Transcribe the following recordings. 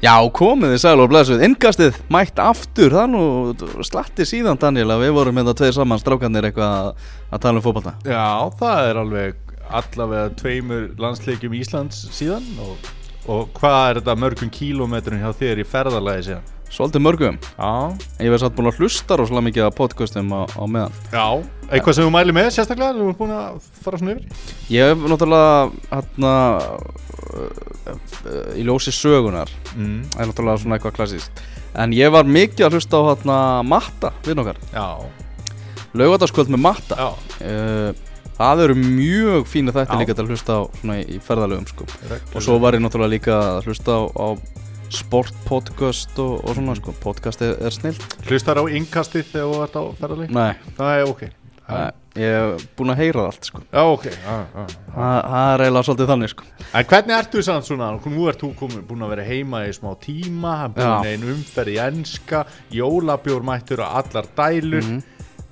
Já, komið þið sæl og blessuð, innkastið mætt aftur, það nú slatti síðan Daniel að við vorum með það tveir saman strákanir eitthvað að, tala um fótballta Já, það er alveg allavega tveimur landsleikjum Íslands síðan og, og hvað er þetta mörgum kílómetrum hjá þér í ferðalagi síðan? Svolítið mörgum, Já, ég verði satt búin að hlusta rosalega mikið að podcastum á, á meðan. Já, eitthvað sem þú mæli með sérstaklega, þú er búin að fara svona yfir? Ég hef náttúrulega hérna í ljósi sögunar mm. það er náttúrulega svona eitthvað klassíst en ég var mikið að hlusta á hérna Matta, við nokkar, Já, laugardagskvöld með Matta. Já, uh, Það eru mjög fínu þætti líka til að hlusta á svona í, ferðalögum sko. reglulega. og svo var ég náttúrulega líka að hlusta á, á sportpodcast og, og svona sko. podcast er, er snill Hlustar á innkastið þegar þú ert á ferðalagi? Nei, er ok Nei, ég hef búin að heyra allt sko. Já, ok já, já, já. Það er eiginlega svolítið þannig sko. En hvernig ertu samt svona, nú ert þú komin, búin að vera heima í smá tíma, búin Já. einn umferð í enska, jólabjór mættur á allar dælur, Mhm.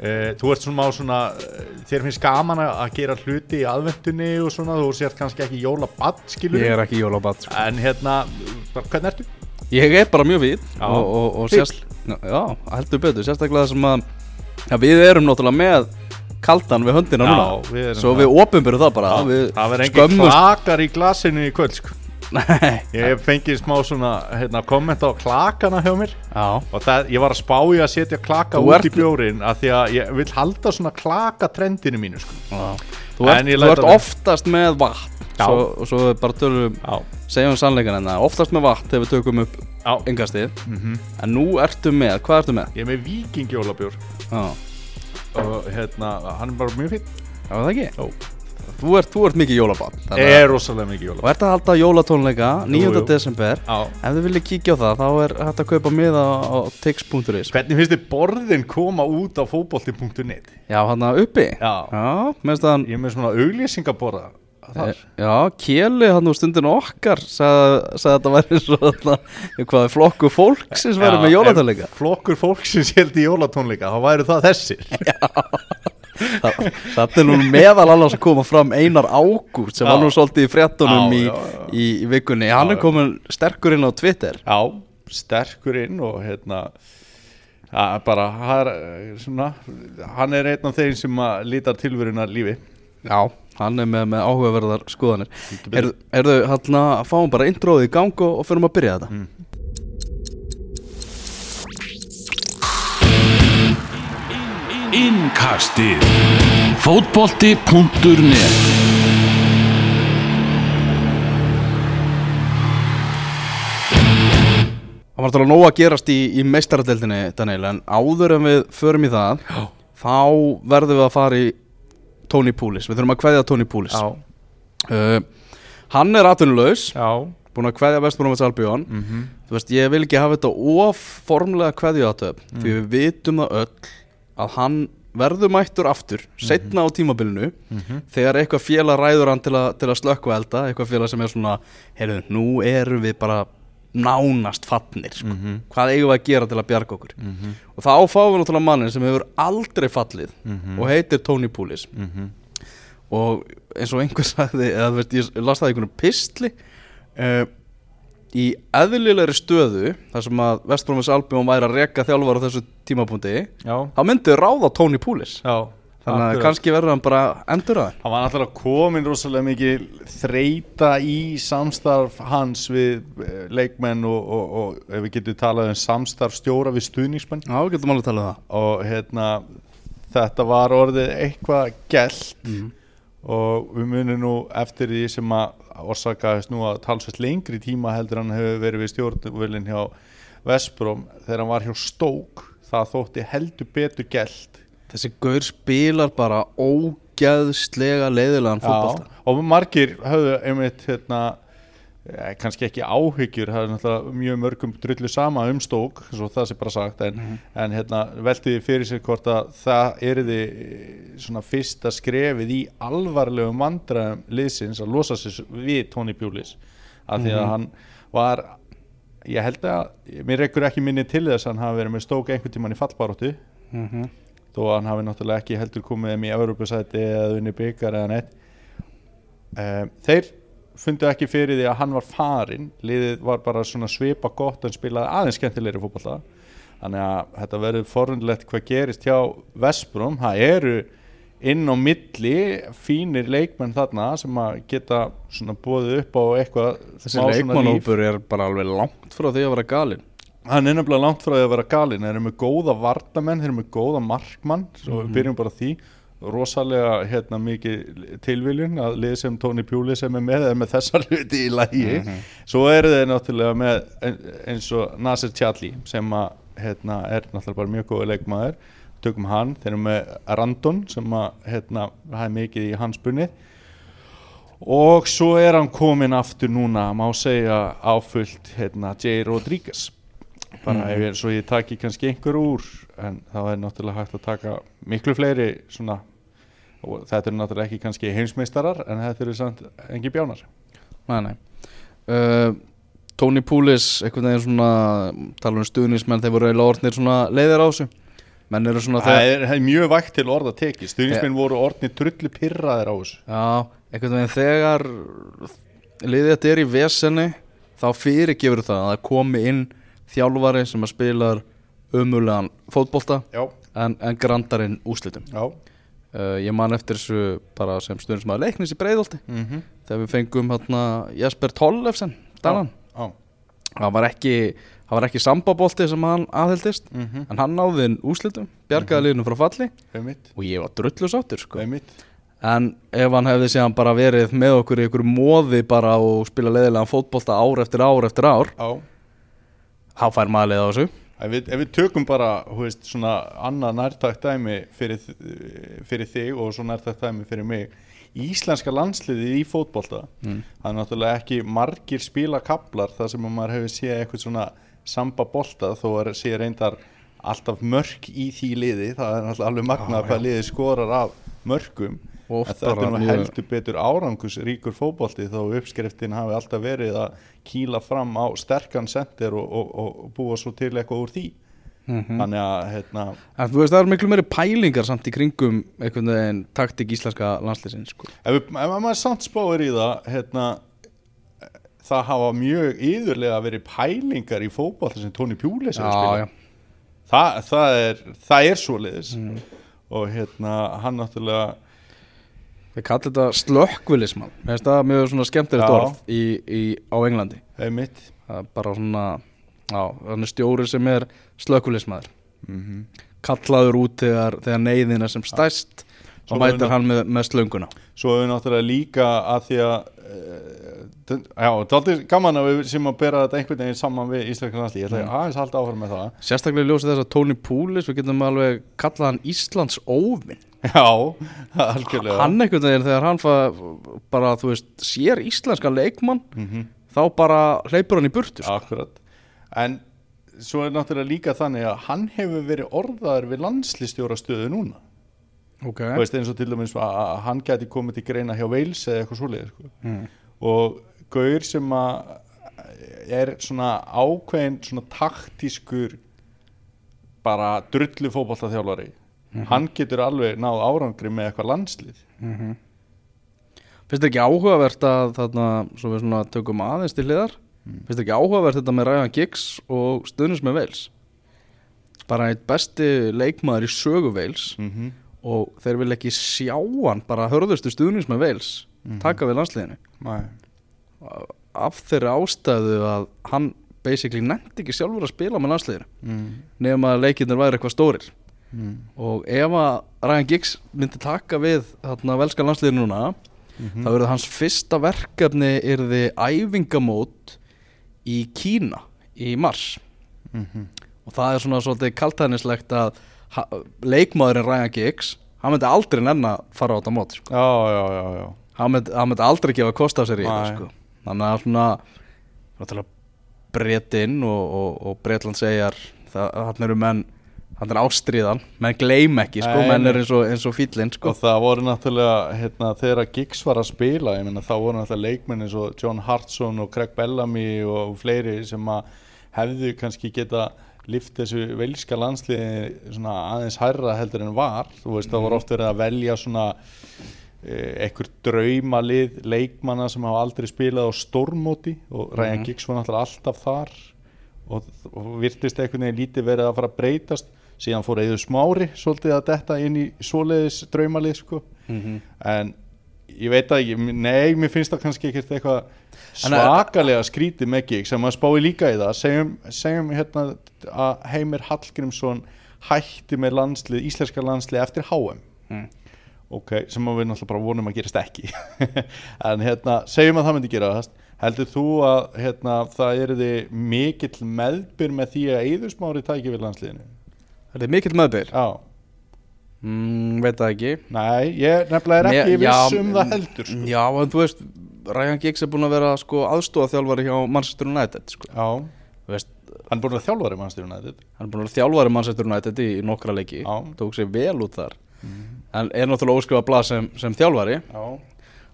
eh, þú ert svona á svona, eh, þér finnst gaman að gera hluti í aðvendunni og svona, þú sért kannski ekki jólabatt, skilur Ég er ekki jólabat sko. en hérna, hvernig ertu? Ég er bara mjög Já. og, og, og sérst, já, heldur betur sérstaklega sem að ja, við erum náttúrulega með kaldan við höndina Já, núna við svo við opinberum það bara við það verður engin skömmumst- klakar í glasinu í kvöld, sko. Ég hef fengið smá svona, hérna, komment á klakana hjá mér. já og það, ég var að spá í að setja klaka Þú út ert- í bjórin af því að ég vil halda svona klaka trendinu mínu sko. Þú En ert, ég þú læt ert að- oftast með vatn Já. svo, og svo er bara tölum Já, segjum sannleikan en það oftast með vatn þegar við tökum upp já. yngastið Mm en nú ertu með, hvað ertu með? Ég er með vikingjólabjór Já, og hérna, hann er bara mjög fín Já, það ekki? Jó. Þú ert, þú ert mikið jólabann Er rosalega mikið og jólabjór ert að halda jólatónleika 9. Jú, jú. desember Já ef þið viljið kíkja á það þá er hægt að kaupa miða á tix.is Hvernig finnst þið borðin koma út á fótbolti.net? Já, hann að uppi Já. Já, hann Ég með svona auglýsingaborða þar Eh, Já, Kjeli hann úr stundinu okkar sagði, sagði að þetta væri svo þarna, hvað er flokku fólksins væri Já, með jólatónleika Flokkur fólksins held í jólatónleika þá væri það þessir Þa- Þetta er nú meðal annars að koma fram Einar Ágúst sem var nú svolítið í fréttunum Já, í. Í, í vikunni. Hann er komin sterkur inn á Twitter. Já, sterkur inn og hérna að bara hann er, svona, hann er einn af þeim sem lítar tilveruna lífi. Já, hann er með, með áhugaverðar skoðanir. Er, Erðu hann að fáum bara introðið í gang og, og fyrir að byrja þetta. Mm. Innkastið. Fótbolti.net Það var náttúrulega nóg að gerast í, í meistaradeldinni Daniel En áður en við förum í það Já. Þá verðum við að fara í Tony Poulis Við þurfum að kveðja Tony Poulis uh, Hann er atvinnulegs Búin að kveðja Vestbrómins Albjörn mm Þú veist, ég vil ekki hafa þetta of formlega kveðju aðtöf Því við vitum það öll Að hann verður mættur aftur Setna á tímabilinu Þegar eitthvað félag ræður hann til að, til að slökku elda Eitthvað félag sem er svona Heyrðu, nú erum við bara nánast fallnir sko. Hvað eigum við að gera til að bjarga okkur Og þá fáum við náttúrulega mannin sem hefur aldrei fallið Og heitir Tony Poulis og eins og einhver sagði eða þú veist, ég las það í einhvern pistli uh, í eðlilegri stöðu þar sem að Vestbrómis Albjón væri að reka þjálfar á þessu tímapunkti Já. þá myndi ráða Tony Poulis Já þannig að kannski verður hann bara endur að Hann var náttúrulega komin rosalega mikið þreita í samstarf hans við eh, leikmenn og, og, og ef við getum talað um samstarf stjóra við stuðningsmenn. Já, við getum alveg að tala um það. Og hérna þetta var orðið eitthvað gælt og við munum nú eftir því sem að orsakaðist nú að talsvægt lengri tíma heldur hann hefur verið við stjórnvölin hjá Vespróm þegar hann var hjá Stók það þótti heldur betur gælt þessi gaur spilar bara ógeðslega leiðilegan fótbolta. og margir höfðu einmitt hérna kannski ekki áhyggjur það er náttúrulega mjög mörgum drullu sama um stók svo það sé bara sagt en, en hérna, veltiði fyrir sér hvort að það erði svona fyrsta skrefið í alvarlegum vandræðum liðsins að losa sér við Tony Bjúlis af því að hann var ég held að, mér rekkur ekki minni til þess að hann hafi verið með stók einhvern tímann í fallbaróttu Mhm. þó að hann hafi náttúrulega ekki heldur komið þeim í Evropasæti eða unni byggar eða neitt. Um, þeir fundu ekki fyrir því að hann var farin liðið var bara svona svipa gott en spilaði aðeins skemmtilegri fótbolta. Þannig að þetta verður forundlegt hvað gerist hjá Vesbrum það eru inn á milli fínir leikmenn þarna sem að geta svona búið upp á eitthvað Þessi leikmannhópur er bara alveg langt frá því að vera galinn. Hann er nefnilega langt frá því að vera galinn. Þeir eru með góða vardamenn, þeir eru með góða markmann svo við byrjum bara því rosalega hérna mikið tilviljun að lið sem Tony Pjúli sem er með með þessar hluti í lægi svo eru þeir náttúrulega með ein- eins og Nasir Tjalli sem að hérna er náttúrulega mjög góða leikmaður. Tökum hann, þeir eru með Randon sem að hérna er mikið í hans bunni. Og svo er hann komin aftur núna má segja áfullt hérna J. Rodríguez bara ef ég, svo ég taki kannski einhver úr en þá er náttúrulega hægt að taka miklu fleiri svona og þetta eru náttúrulega ekki kannski heimsmeistarar en þetta eru samt engi bjánar. Nei, nei. Uh, Tony Poulis, einhvern veginn svona tala um stuðnismenn, þeir voru eiginlega orðnir svona leiðir á þessu. Menn eru svona það er, það er mjög vægt til orða tekið. Stuðnisminn voru orðni trullu pirraðir á þessu. Já, einhvern veginn þegar liðið þetta er í vesenni þá fyrirgefur það að það komi inn þjálfari sem að spilar umulegan fótbolta en, en grandarinn úslitum uh, ég man eftir þessu bara sem stuðnismæður leiknis í breiðolti mm -hmm. þegar við fengum hérna Jesper Tollefsen Danan, það var ekki ekki sambabolti sem hann aðheldist Mm -hmm. en hann náði inn úslitum, bjargaði liðinu frá falli. Einmitt, og ég var drullu sáttur sko. en ef hann hefði síðan bara verið með okkur í ykkur móði bara og spila leiðilega fótbolta ár eftir ár eftir ár já þá fær maður leið á þessu. Ef við, ef við tökum bara hú veist, svona annað nærtækt dæmi fyrir, fyrir þig og svo nærtækt dæmi fyrir mig. Íslenska landsliðið í fótbolta Mm. það er náttúrulega ekki margir spila kaplar þar sem að maður hefur séð eitthvað svona samba bolta þó að sé reyndar alltaf mörk í því liði. Það er náttúrulega alveg magnað hvað liði skorar af mörkum þetta er nú heldur betur árangus ríkur fótbolti þó uppskriftin hafi alltaf verið að kýla fram á sterkan sender og, og, og búa svo til eitthvað úr því Mhm. þannig að hérna, en veist það er miklu meiri pælingar samt í kringum einhvern veginn taktik íslenska landsliðsins sko. ef, við, ef maður samt spáir í það hérna, það hafa mjög yðurlega verið pælingar í fótbolta sem Tony Pjúlis. Þa, það er er svoleiðis og hérna hann náttúrulega Við kallum þetta slökkvilismann Mér finnst það mjög svona skemmtilegt orð í, í, á Englandi. Er mitt Það er bara svona Já, þannig stjóri sem er slökkvilismæður mm Kallaður út þegar, þegar neyðin er sem stæst Svo Og mætir hann með, með slönguna. Svo er náttúrulega líka að því að uh, já, það er gaman að við sem að bera þetta einhvern veginn saman við Íslenska landslíð, ég ætla Mm. aðeins að halda áfram með það. Sérstaklega ljósi þess að Tony Poulis Við getum alveg kallað hann Íslands óvinn já, algjörlega Hann einhvern veginn þegar hann fa, bara, þú veist, sér íslenska leikmann mm Þá bara hleypur hann í burtu sko. Akkurat En svo er náttúrulega líka þannig að hann hefur verið orðaður við landslistjóra stöðu núna Ok Þú veist eins og til dæmis að hann gæti komið til greina hjá Wales eða eitthvað svoleiðis sko. mm. og Gaur sem að er svona ákveðin svona taktískur bara drullu fótballta þjálfari hann getur alveg náð árangri með eitthvað landslið. Mm Finnst þér ekki áhugavert að þarna, svo við svona tökum aðeins til hliðar? Finnst þér ekki áhugavert þetta með Ryan Giggs og stuðnus með Wales? Bara eitt besti leikmaður í sögu Wales mm -hmm. og þeir vil ekki sjá hann bara hörðustu stuðnus með Wales taka við landsliðinu. Af þeirri ástæðu að hann basically nefndi ekki sjálfur að spila með landsliðinu. Mm. nema að leikirnir væri eitthvað stórir Mm. og ef að Ryan Giggs myndi taka við þarna velska landsliðinu núna Mhm. þá verður hans fyrsta verkefni yrði æfingamót í Kína í mars Mhm. og það er svona svolítið kaltæðnislegt að leikmaðurinn Ryan Giggs hann myndi aldrei nenn að fara á þetta mót sko. já, já, já, já hann, myndi, hann myndi aldrei gefa kost af sér í þetta sko. þannig að svona Bretinn og, og, og Bretland segjar þannig eru menn þannig er ástriðan, menn gleym ekki sko, Nei, menn er eins og, og fýllinn sko. og það voru náttúrulega hérna, þegar Giggs var að spila ég meina, þá voru náttúrulega leikmenn eins og John Hartson og Craig Bellamy og fleiri sem að hefðu kannski geta lift þessu velska landsliði svona aðeins hærra heldur en var. Þú veist það voru oft verið að velja svona einhver draumalið leikmanna sem hafa aldrei spilað á stórmóti og Ryan Mhm. Giggs var náttúrulega alltaf þar og, og virtist einhvern veginn lítið verið að fara að breytast síðan fór eða smári svolítið að detta inn í svoleiðis draumalið sko. Mhm. en ég veit að ekki, nei, mér finnst það kannski ekkert eitthvað svakalega skrítið með Giggs sem að spái líka í það. Segjum, segjum hérna að Heimir Hallgrímsson hætti með landslið, íslenska landslið eftir HM Mm. ok, sem við náttúrulega bara vonum að gerist ekki. En hérna, segjum að það myndi gera heldur þú að hérna, það er þið mikill meðbyr með því að Eðursmári tæki við landsliðinu Þetta er mikill meðbyr? Já, mm, Veit það ekki. Nei, ég nefnilega er ekki já, viss um það heldur sko. Já, en þú veist Ryan Giggs er búin að vera sko, aðstofa þjálfari hjá Manchester United sko. já, veist, hann er búin að þjálfari mannstyrjun að þetta Hann er búin að vera þjálfari Manchester United í, í nokkra leiki. Já. Tók sér vel út þar. En er náttúrulega óskrifa blað sem, sem þjálfari. Já,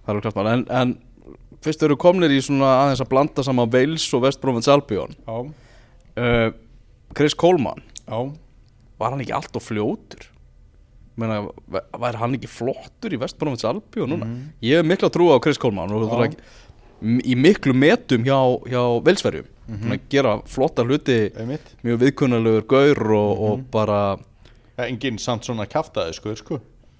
Það er klart mál. En, en fyrst eru komnir í svona aðeins að blanda saman Wales og West Bromwich Albion. Já, uh, Chris Coleman já Var hann ekki allt og fljótur? Meina, væri hann ekki flottur í West Bromwich Albion núna? Ég hef mikla trú á Chris Coleman og er ekki í miklu metum hjá, hjá Velsverjum mm að gera flotta hluti einmitt. mjög viðkunnalegur gaur og, og bara enginn samt svona kjaftaði sko, sko.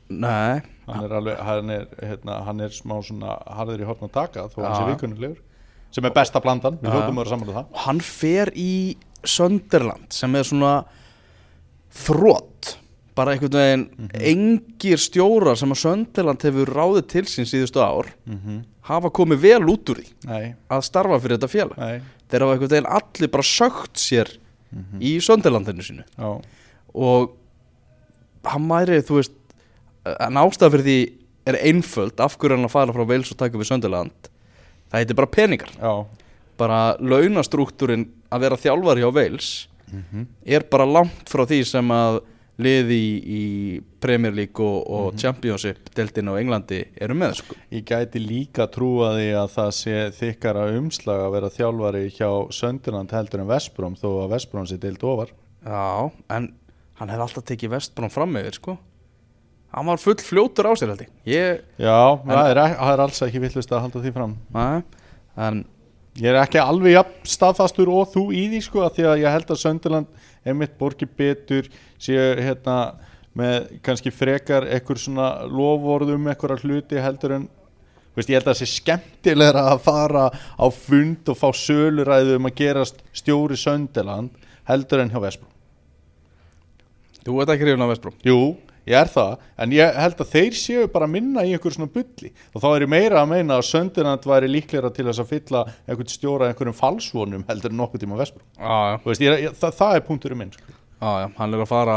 nei, hann er alveg hann er, hérna, hann er smá svona harður í horn að taka þó hann sé vikunnulegur sem er besta blandan, við hljóttum að vera saman um það. Hann fer í Sönderland sem er svona þrótt bara einhvern veginn engir stjórar sem að Sönderland hefur ráðið til sín síðustu ár hafa komið vel út úr því nei, að starfa fyrir þetta félag. Nei, þeir hafa einhvern veginn allir bara sögt sér í Sönderlandinu sínu. Já, og hann væri, þú veist en ástæða fyrir því er einföld. Af hverju er hann að fara frá Wales og taka við Sönderland það heitir bara peningar. Já, bara launastruktúrin að vera þjálfari hjá Wales er bara langt frá því sem að liði í, í Premier League og, og Championship deltinn á Englandi eru með sko. ég gæti líka trúa því að það sé þykkara umslag að vera þjálfari hjá Sönderland heldur en Vestbrom þó að Vestbrom sé deilt ofar Já, en hann hefði alltaf tekið Vestbrón fram yfir sko. hann var full fljótur á sér held ég já, það, er, það er alls ekki villust að halda því fram næ, en Ég er ekki alveg jafn staðfastur og þú í því sko að því að ég held að Sönderland einmitt borgi betur séu hérna með kannski frekar ekkur svona lofvorðum ekkur hluti heldur en veist, ég held að það sé skemmtilegra að fara á fund og fá söluræðu um að gerast stjóri Sönderland heldur en hjá Vesbrú. þú veit ekki hrifun á Vestbrón Jú, ég er það, en ég held að þeir séu bara minna í einhver svona bulli. Og þá er ég meira að meina að Sönderland væri líklega til þess að fylla einhvern stjóra einhverjum falsvonum heldur en nokkuð tíma ég, ég, það, það er punkturinn minn já, já, hann er að fara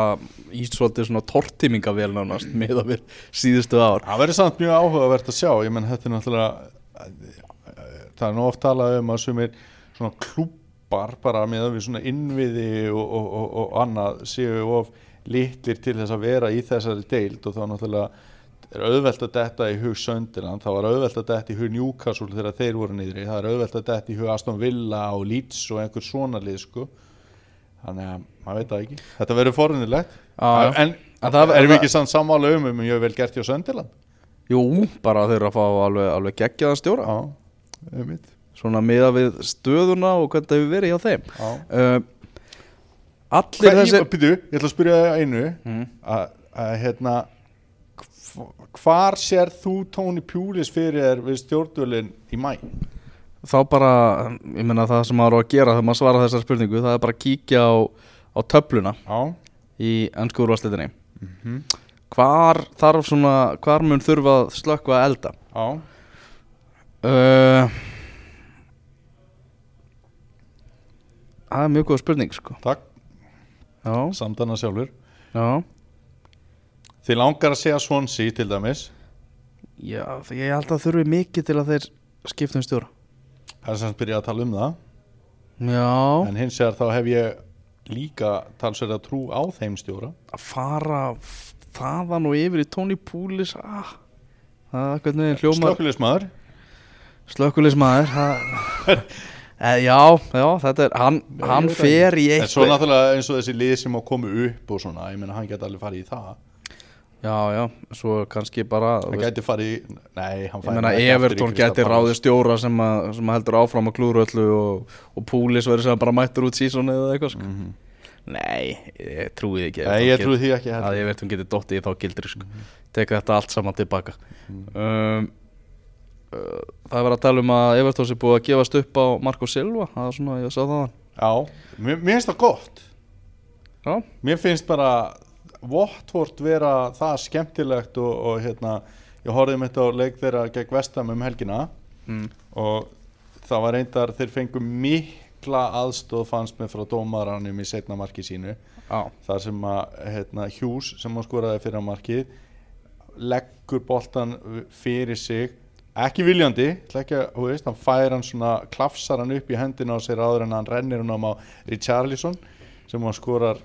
í svolítið svona tortímingavél nánast með að við síðustu ár. Það verður samt mjög áhugavert að sjá. Ég menn þetta er náttúrulega það er nú oft talað um að sumir svona klúpar bara með að við svona innviði og, og, og, og annað séu of litlir til þess að vera í þessari deild og þá náttúrulega er auðvelt að detta í hug Söndiland, það var auðvelt að detta í hug Newcastle þegar þeir voru niðri, það er auðvelt að detta í hug Aston Villa og Leeds og einhver svona lið sko. Þannig að maður veit það ekki, þetta verður forunilegt já. en, En það- erum við ekki sann sammála um um ég hef vel gert hjá Söndiland Jú, bara þeir eru að fá alveg, alveg geggjaðan stjóra. Já, um mitt Svona miða við stöðuna og hvernig það hefur verið hjá þeim. Já. uh, Allir Hvað, þessi ég, byrju, ég ætla að spyrja það einu. Mm. að, hérna hv- hvar sér þú Tóni Pjúlis fyrir þér við stjórnvölin í mæ? Þá bara, ég meina það sem maður á að gera þegar maður svarar þessar spurningu Það er bara að kíkja á, á töfluna Já, í ennsku úrvarsleitinni Hvar þarf svona, hvar mun þurfa að slökkva að elda? já, Uh, það er mjög góð spurning sko. Takk, Já, samdana sjálfur. Já. Þið langar að segja Swansea til dæmis. Já, ég held að þurfi mikið til að þeir skiptum stjóra. Það er sem byrja að tala um það. Já, En hins vegar þá hef ég líka talsverð að trú á þeim stjóra. Að fara þaðan og yfir í Tony Púlis ah, Það er hvernig hljómar Slökkulismæður Slökkulismæður e, Já, já, þetta er Hann, Já, hann fer í En svo eitthvað náttúrulega eins og þessi lið sem á komu upp og svona Ég meina hann geta alveg farið í það Já, já, svo kannski bara hann gæti farið í nei, hann Ég í Everton geti ráðið stjóra sem, að, sem heldur áfram að klúru öllu og, og Púlis verður sem bara mættur út sísón eða eitthvað sko. Mhm. Nei, ég trúi því ekki Nei, ég trúi því ekki að heldur. ég veit hún geti dottið í þá gildri sko. teka þetta allt saman tilbaka um, uh, Það er verið að tala um að Everton sé búið að gefast upp á Marco Silva það er svona, ég sá það Já, mér, mér finnst það gott. Já, Mér finnst bara Votvort vera það skemmtilegt og, og hérna, ég horfði með þetta á leik þeirra gegn Vestam um helgina mm. og það var reyndar þeir fengu mikla aðstóð fannst með frá dómaranum í setna marki sínu. Já, þar sem að hérna, Hughes sem hann skoraði fyrir markið leggur boltan fyrir sig ekki viljandi ekki, þú veist, hann fær hann svona klafsar hann upp í hendina á sér áður en hann rennir hann á Richarlison sem hann skorar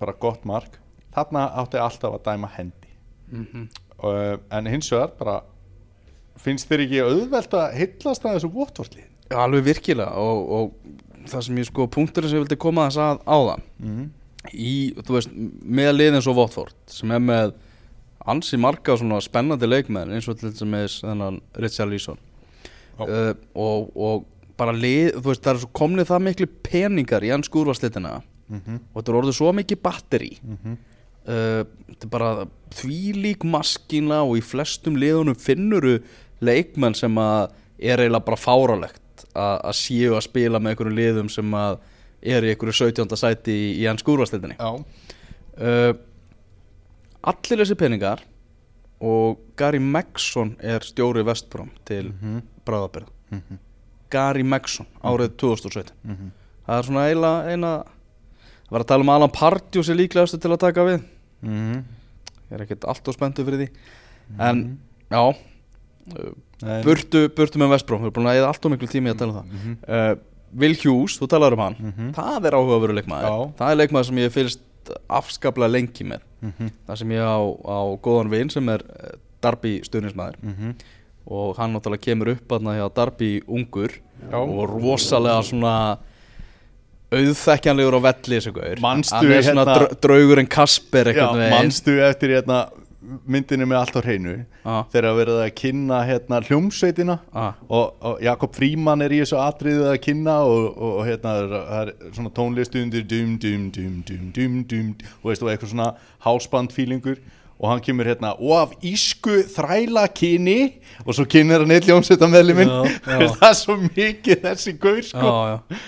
bara gott mark. Þarna átti alltaf að dæma hendi. Mm uh, en hins vegar bara finnst þér ekki auðvelt að hillast að þessu votvortlið já alveg virkilega og, og það sem ég sko punkturinn sem ég vildi koma þess að á það mm. í, þú veist, með liðin svo Votford sem er með ansi marga svona spennandi leikmenn eins og til dæmis þennan Richarlison Já. uh, og, og bara lið, þú veist, það er svo komnið það miklu peningar í hans skúrvarslitina Mm -hmm. og þetta er orðið svo mikið batteri Mm uh, þetta er bara þvílík maskina og í flestum liðunum finnuru leikmenn sem að er eiginlega bara fáralegt að að séu að spila með einhverjum liðum sem að er í einhverju 17. sæti í, í hans skúrvarslitinni Já, uh, allir þessi peningar og Gary Megson er stjóri Vestbrom til mm Mhm. bráðabyrða Mhm. Gary Megson árið 2017 Mhm. það er svona eiginlega eina það var að tala um Alan Pardew sem líklegastu til að taka við Mhm. ég er ekkert allt og spenntu fyrir því en já burtu, burtu með Vestbrom við erum búin að eða allt og miklu tími að tala um það Mhm. uh, Will Hughes, þú talar um hann Mhm. það er áhugaveru leikmaður Já. það er leikmaður sem ég fylgst afskaplega lengi með Mhm. það sem ég á, á góðan vin sem er eh, Darby stuðnismæður Mhm. og hann náttúrulega kemur upp aðna hjá Darby ungur Já. og rosalega svona auðþekkjanlegur á velli þessu gaur hann er svona hérna- hérna, draugurinn Kasper manstu eftir hérna myndinni með allt á hreinu Já. þegar verið að kynna hérna hljómsveitina Ah. og, og Jakob Fríman er í þessu atriðu að kynna og, og, og hérna er- er svona tónlist undir dum dum dum dum dum dum og veist eitthvað svona hásband feelingur og hann kemur hérna og af ísku þræla kyni og svo kynir hann eitt hljómsveita meðluminn það er svo mikið þessi gaur sko já, já.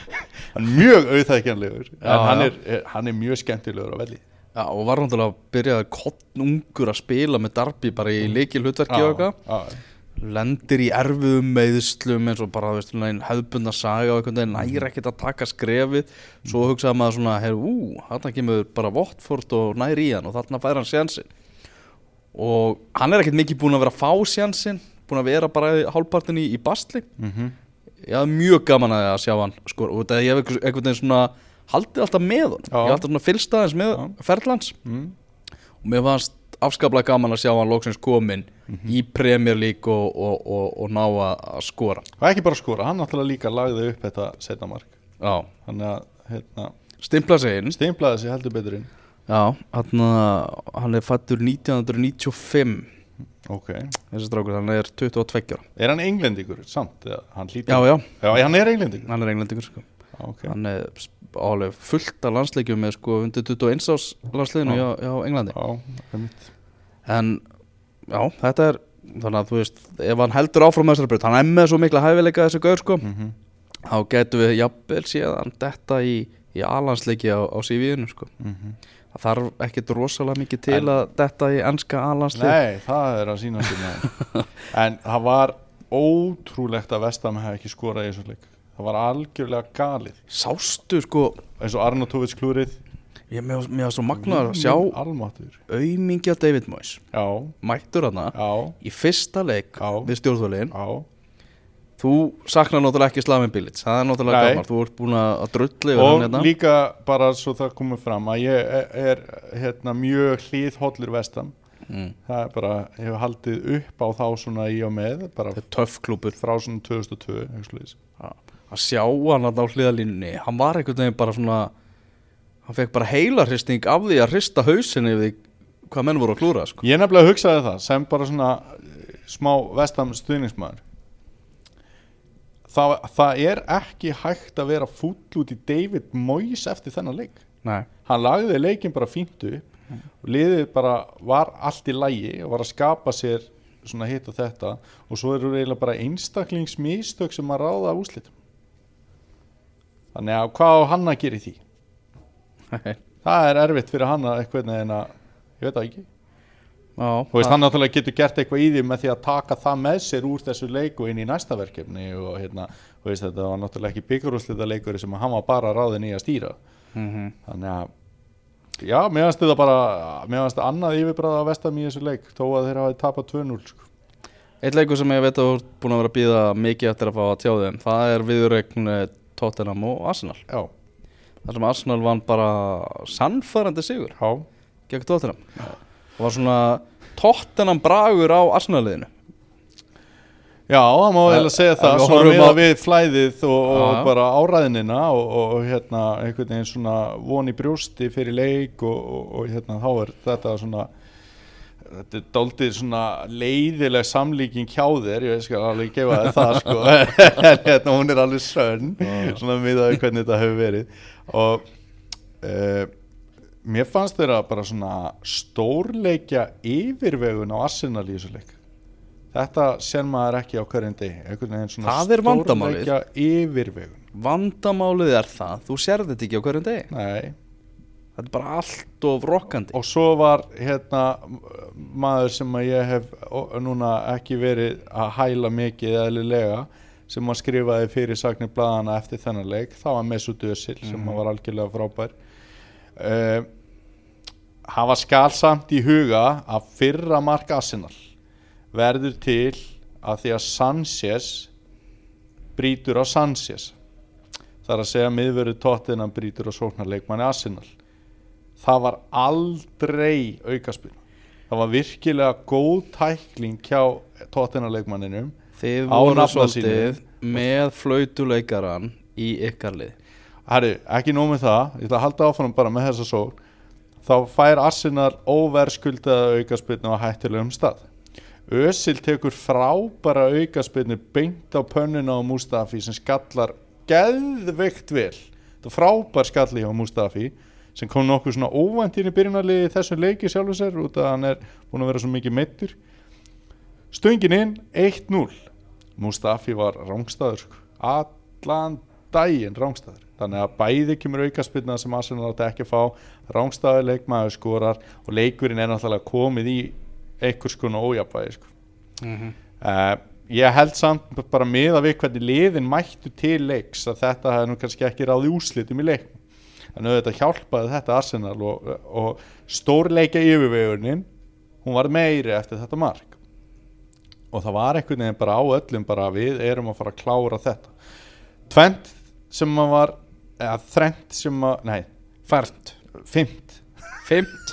hann er mjög auðþækjanlegur Já, en hann já. er, hann er mjög skemmtilegur á velli já, og var náttúrulega að byrja kottnungur að spila með Darby bara í leikil hlutverki og eitthvað. já, lendir í erfiðum meðslum eins og bara hefðbundna saga og veginn næri ekkert að taka skrefið. Svo hugsaði maður svona, hey, ú, þarna kemur bara Votford og næri í hann og þarna fær hann sjansinn og hann er ekkert mikið búinn að vera að fá sjansinn búinn að vera bara hálfpartin í, í bastli Mhm. ég hafði mjög gaman að að sjá hann sko, og þetta einhvern einhvern veginn svona haldið alltaf með hann, Já. ég alltaf svona fylgst aðeins með ferlans. Mm. og mér fannst afskaplega gaman að sjá hann loksins komin Mhm. í Premier League og, og, og, og ná að að skora. Og ekki bara skora, hann náttúrulega líka lagði upp þetta setna mark. Já, þannig að hérna, stimpla sig inn. steimplaði sér heldur betur inn. Já, hann, hann er fættur 1995 ok, þessi strákur, hann er 22 ára. Er hann englendingur samt, eða hann hlýtur? Já, já, já, hann er englendingur. Hann er englendingur sko. Ok, hann er alveg fullt af landsleikjum með sko undir 21 ás landsleikinu hjá, hjá Englandi. Já, einmitt. En já, þetta er þannig að þú veist, ef hann heldur áfram með þessari breyt, hann er með svo mikla hæfileika þessi gaur sko, mm þá getum við jafnvel séðan detta í, í alansleiki á, á CV-inu sko. það þarf ekkit rosalega mikið til En- að detta í ennska alansleik nei, það er að sína sinna en það var ótrúlegt að Vestam hefði ekki skorað í þessu leik það var algjörlega galið. Sástu sko eins og Arnautovic klúrið ég mér var svo magnaður að sjá auðmingja David Moyes. Já, mættur hana já, í fyrsta leik Já. við stjórnvölin. Já. Þú saknar náttúrulega ekki Slaven Bilic. Það er náttúrulega Nei. gammar, þú ert búin að drulli og hérna. líka bara svo það komið fram að ég er, er hérna, mjög hlýðhollur vestam mm. það er bara, ég hef haldið upp á þá svona í og með bara þetta er töff klúpur frá svona 2002 eitthvað svoleiðis. Að sjá hann á hliðalínunni hann var einhvern veginn bara svona hann fekk bara heilarhristing af því að hrista hausin yfir því hvað menn voru að klúra sko. Ég nefnilega hugsaði það sem bara svona eh, smá vestam stuðningsmaður. Það, það er ekki hægt að vera fúll út í David Moyes eftir þennan leik. Nei, hann lagði leikin bara fínt upp. Og liðið bara var allt í lægi og var að skapa sér svona hitt og þetta. Og svo eru eiginlega bara einstaklingsmistök sem að ráða úslitum þannig að hvað á hann að gera í því? Það er erfitt fyrir hann að eitthvað en að ég veit það ekki. Já, Þú veist, hann náttúrulega getur gert eitthvað í því með því að taka það með sér úr þessu leiku inn í næsta verkefni og hérna, þú veist, þetta var náttúrulega ekki byggarúslita leikur sem hann var bara ráðin í að stýra. Mm þannig að já, mér finnst þetta bara mér finnst þetta annað yfirbræða að vestam í þessu leik þó að þeir hafi tapað 2-0 sko. Eitt leikur sem ég veit að þú ert búin að vera að býða mikið eftir að fá að tjáði þeim Það er viðurregn eh, Tottenham og Arsenal. Já, þar sem Arsenal vann bara sannfærandi sigur já, gegn Tottenham. Það var svona Tottenham bragur á Arsenal-liðinu. Já, það má vel að segja að það svona með að við flæðið og, og bara áræðinina og, og hérna einhvern veginn svona von í brjósti fyrir leik og, og, og hérna þá er þetta svona þetta er daldið svona leiðileg samlíking hjá þér ég skal alveg gefa þér það sko. En hérna hún er alveg sönn svona miðað við hvernig þetta hefur verið. Og uh, mér fannst þeirra bara svona stórleikja yfirvegun á Arsenal í þessu leik. Þetta sér maður ekki á hverjum degi einhvern veginn svona stórleikja yfirvegun. Vandamálið er það, þú sérð þetta ekki á hverjum degi. Nei Þetta er bara allt of rokkandi og svo var hérna maður sem að ég hef núna ekki verið að hæla mikið eðlilega sem að skrifaði fyrir sagnir bladana eftir þennan leik það var Mesut Özil sem Mhm. var algjörlega frábær. Uh, hafa skalsamt í huga að fyrra mark Arsenal verður til að því að Sanchez brýtur á Sanchez. Það er að segja miðverðu tóttinan brýtur á sóknarleikmanni Arsenal það var aldrei aukaspil það var virkilega góð tækling hjá tóttinarleikmanninum Þið Á voru svolítið með flautuleikaran í ykkar lið. Herri, ekki nóg með það, ég ætla að halda áfram bara með þessa sól. Þá fær Arsenal óverskuldaða aukaspilnu á hættulegum stað. Özil tekur frábæra aukaspilnu beint á pönnuna á Mustafi sem skallar geðveikt vel. Þetta frábær skalli hjá Mustafi sem kom nokkuð svona óvænt inn í byrjunarliði þessum leiki sjálfur sér út að hann er búin að vera svo mikið meittur stöngin inn 1-0 Mustafi var rángstæður sko. allan daginn rángstæður þannig að bæði kemur aukaspilna sem Arsenal átti ekki að fá. Rángstæður leikmaður skorar og leikurinn er náttúrulega komið í einhvers konar ójafvæði sko. uh, ég held samt bara með að við hvernig liðin mættu til leiks að þetta hefði nú kannski ekki ráði úslitum í leik en auðvitað hjálpaði þetta Arsenal og, og stórleika yfirvegunin hún var meiri eftir þetta mark. Og það var einhvern veginn bara á öllum bara við erum að fara að klára þetta. Tvent sem að var eða þrennt sem að, nei, Fært fimmt. Fimt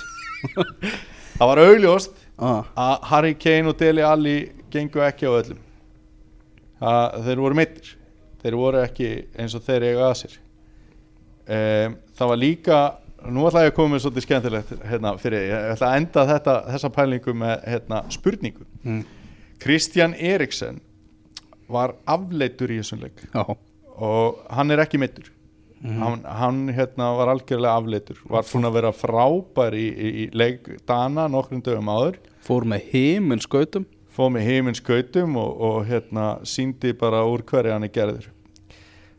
það var augljóst ah. að Harry Kane og Dele Alli gengu ekki á öllum. Að þeir voru mittir þeir voru ekki eins og þeir eiga að sér. Um, það var líka nú ætla ég að koma með svolítið skemmtilegt hérna, fyrir, ég ætla að enda þetta, þessa pælingu með hérna, spurningu. Mm. Kristján Eriksen var afleitur í þessum leik. Já. Og hann er ekki mittur hann, hann hérna, var algjörlega afleitur var búin að vera frábær í, í, í leik Dana nokkrum dögum áður. Fór með heiminn skautum. Fóð með heiminn skautum og, og hérna síndi bara úr hverju hann er gerður.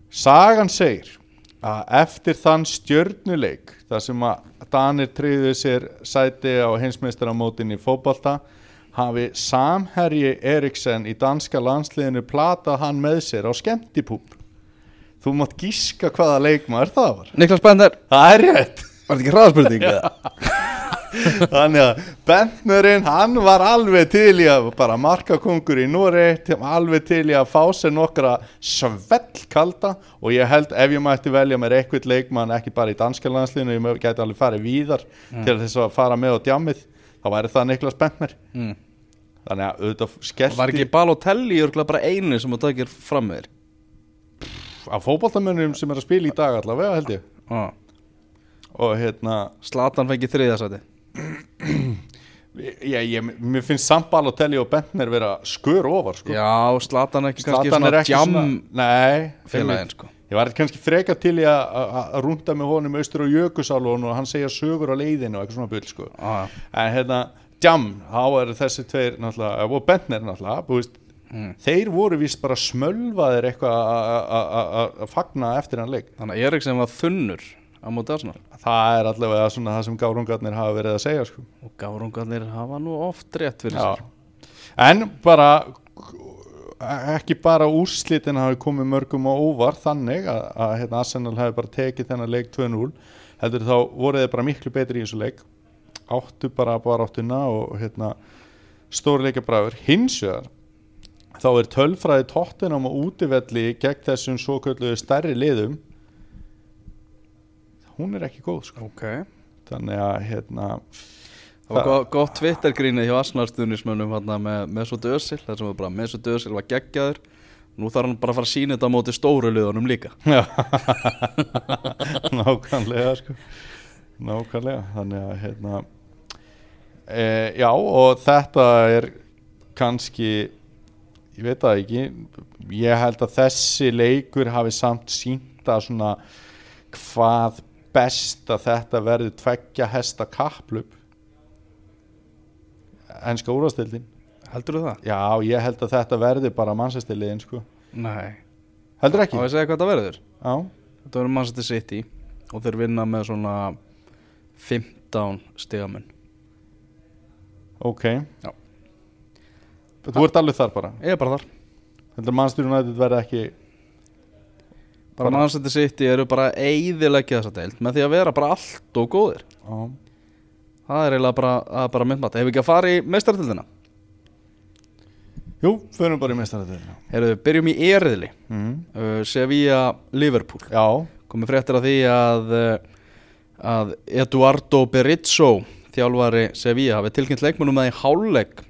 Sagan segir að eftir þann stjörnuleik þar sem að Danir treyðu sér sæti á heimsmeistaramótin í fótbolta hafi samherji Eriksen í danska landsliðinu platað hann með sér á skemmtipúp þú mátt gíska hvaða leikmaður það var. Niklas Bender. Það er rétt. Var þetta ekki hraðspurning? Þannig að Bentnerinn, hann var alveg til í að bara marka kongur í Nóri, alveg til í að fá sér nokkra svellkalda og ég held ef ég mætti velja mér eitthvað leikmann, ekki bara í danska landslinu, ég gæti alveg farið víðar til þess að fara með á djammið, þá væri það Niklas Bentner. Mm. Þannig að auðvitað skellti Var ekki Balotelli örgulega bara einu sem þú takir fram með þér? af fótboltamönnum sem er að spila í dag allavega held ég. Ah. Og hérna, Slatan fengi þriðasæti ég, ég, mér finnst samt Balotelli og Bentner vera skör ofar sko. Já, Slatan ekki kannski Zlatan er svona jam nei, félagin sko ég var kannski freka til í að- rúnda með honum austur á Jökulsálun og hann segja sögur á leiðinu og eitthvað svona bull sko. ah, en hérna, Jam, þá eru þessi tveir náttúrulega, og Bentner náttúrulega þú veist, Mm. þeir voru vist bara smölvaðir eitthvað að- að- að að fagna eftir hann leik Þannig að Eriksen var þunnur á móti Arsenal. Það er allavega svona það sem gárungarnir hafa verið að segja sko. og gárungarnir hafa nú oft rétt fyrir Já. sér. En bara ekki bara úrslitin hafi komið mörgum á óvar þannig að, að hérna, Arsenal hafi bara tekið þennan leik 2-0 heldur þá voru þeir bara miklu betri í þessu leik. Áttu bara bara áttuna og hérna, stórleika bræður hins vegar þá er tölfræði tóttinam á útivelli gegn þessum svo kölluðu stærri liðum hún er ekki góð sko. Ok. Þannig að hérna Það var gott, Twitter-grínið hjá Arsenal-stuðnismönnum hérna, með, með svo dösil þar sem var bara með svo dösil var geggjaður. Nú þarf hann bara að fara að sína þetta á móti stóru liðunum líka. Já, nákvæmlega sko. Nákvæmlega. Þannig að hérna e, já og þetta er kannski ég veit það ekki ég held að þessi leikur hafi samt sínt að svona hvað best að þetta verði tveggja hesta kapplup enska úrvastildin Heldur þú það? já ég held að þetta verði bara mannsestiliðin sko. Nei. Heldur Á ekki? ég að segja hvað það verður? já. Þetta verður Manchester City og þeir vinna með svona 15 stigamenn. Ok. Já. Þú ert alveg þar bara? Ég er bara þar. Heldur United verði ekki bara Bara- Manchester City eru bara eiðilegja þessa deild með því að vera bara allt og góðir. Já, það er eiginlega bara, bara myndmat hefur ekki að fara í meistartildina Jú, förum bara í mestarættina Heyrðu, byrjum í eriðli. Mm. uh, Sevilla Liverpool. Já, komið fréttir af því að uh, að Eduardo Berizzo þjálfari Sevilla hafi tilkynnt leikmennum það í hálfleik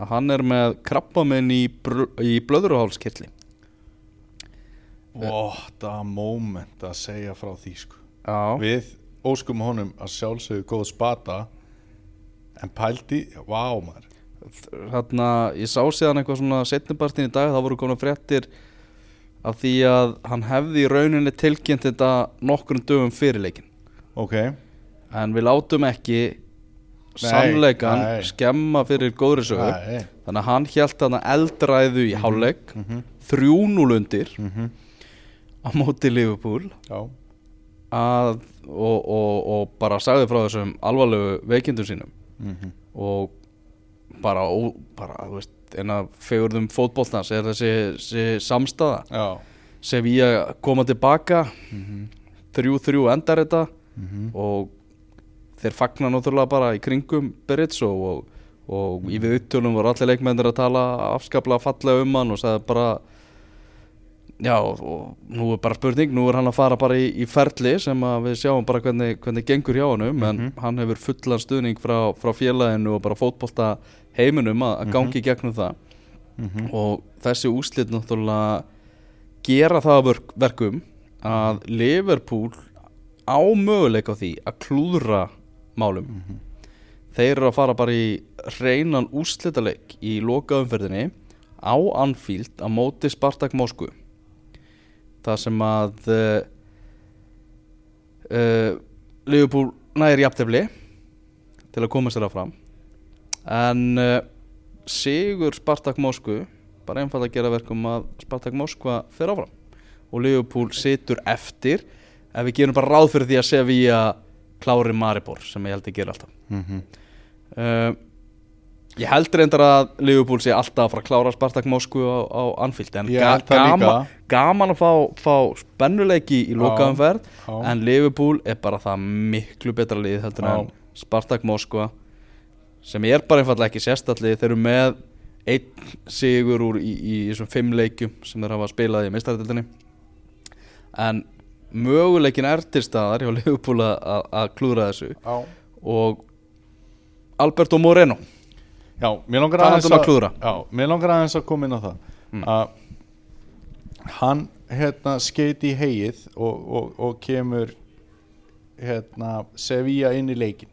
að hann er með krabbaminn í, í blöðruhálskirli what a moment að segja frá því sko Já, Við óskum honum að sjálfsögðu góð spata En pældi, vá maður þarna ég sá síðan eitthvað svona setnibartin í dag þá voru komin fréttir af því að hann hefði í rauninni tilkynnt þetta nokkrum dögum fyrir leikin Ok, en við látum ekki sannleikan nei. skemma fyrir góðri sögu Nei. þannig að hann hjælt þarna eldræðu í hálfleik mm Mhm. 3-0 undir Mhm. Á móti Liverpool að, og, og, og bara sagði frá þessum alvarlegu veikindum sínum Mhm. og bara, ó, bara veist, eina fegurðum fótboltans er þessi, þessi samstaða Já Sevilla koma tilbaka Mhm. 3-3 endar þetta Mhm. og þeir fagna náttúrulega bara í kringum Berizzo og, og í við upptölum voru allir leikmennir að tala afskaplega fallega um hann og sagði bara já og nú er bara spurning nú er hann að fara bara í, í ferli sem að við sjáum bara hvernig, hvernig gengur hjá honum en hann hefur fullan stuðning frá, frá félaginu og bara fótbolta heiminum að, að gangi gegnum það. Mhm. og þessi úslit náttúrulega gera það að verk, verkum að Liverpool á möguleik á því að klúðra málum. Þeir eru að fara bara í reynan úslitaleik í lokaumferðinni á Anfield á móti Spartak Moskvu það sem að uh, uh, Liverpool næri jafntefli til að koma sér að fram en uh, sigur Spartak Moskvu bara einfald að gera verkum að Spartak Moskva fer áfram. Og Liverpool situr eftir. Ef við gerum bara ráð fyrir því að Sevilla klári Maribor sem ég held að gera alltaf. Mhm. uh, ég held reyndar að Liverpool sé alltaf að fara að klára Spartak Moskvu á, á Anfield en það gaman, gaman að fá, fá spennuleiki í lokaumferð Já. en Liverpool er bara það miklu betra lið heldur Já. en Spartak Moskva sem er bara einfallega ekki sérstallið þeir eru með einn sigur úr í, í þessum fimm leikjum sem þeir hafa spilað í meistaradildinni en möguleikin er til staðar hjá Liverpool að- klúra þessu. Já. Og Alberto Moreno Já, mér langar aðeins að klúðra. Já, mér langar aðeins að koma inn á það Mm. að hann hérna skeiti í heið og, og, og kemur hérna Sevilla inn í leikin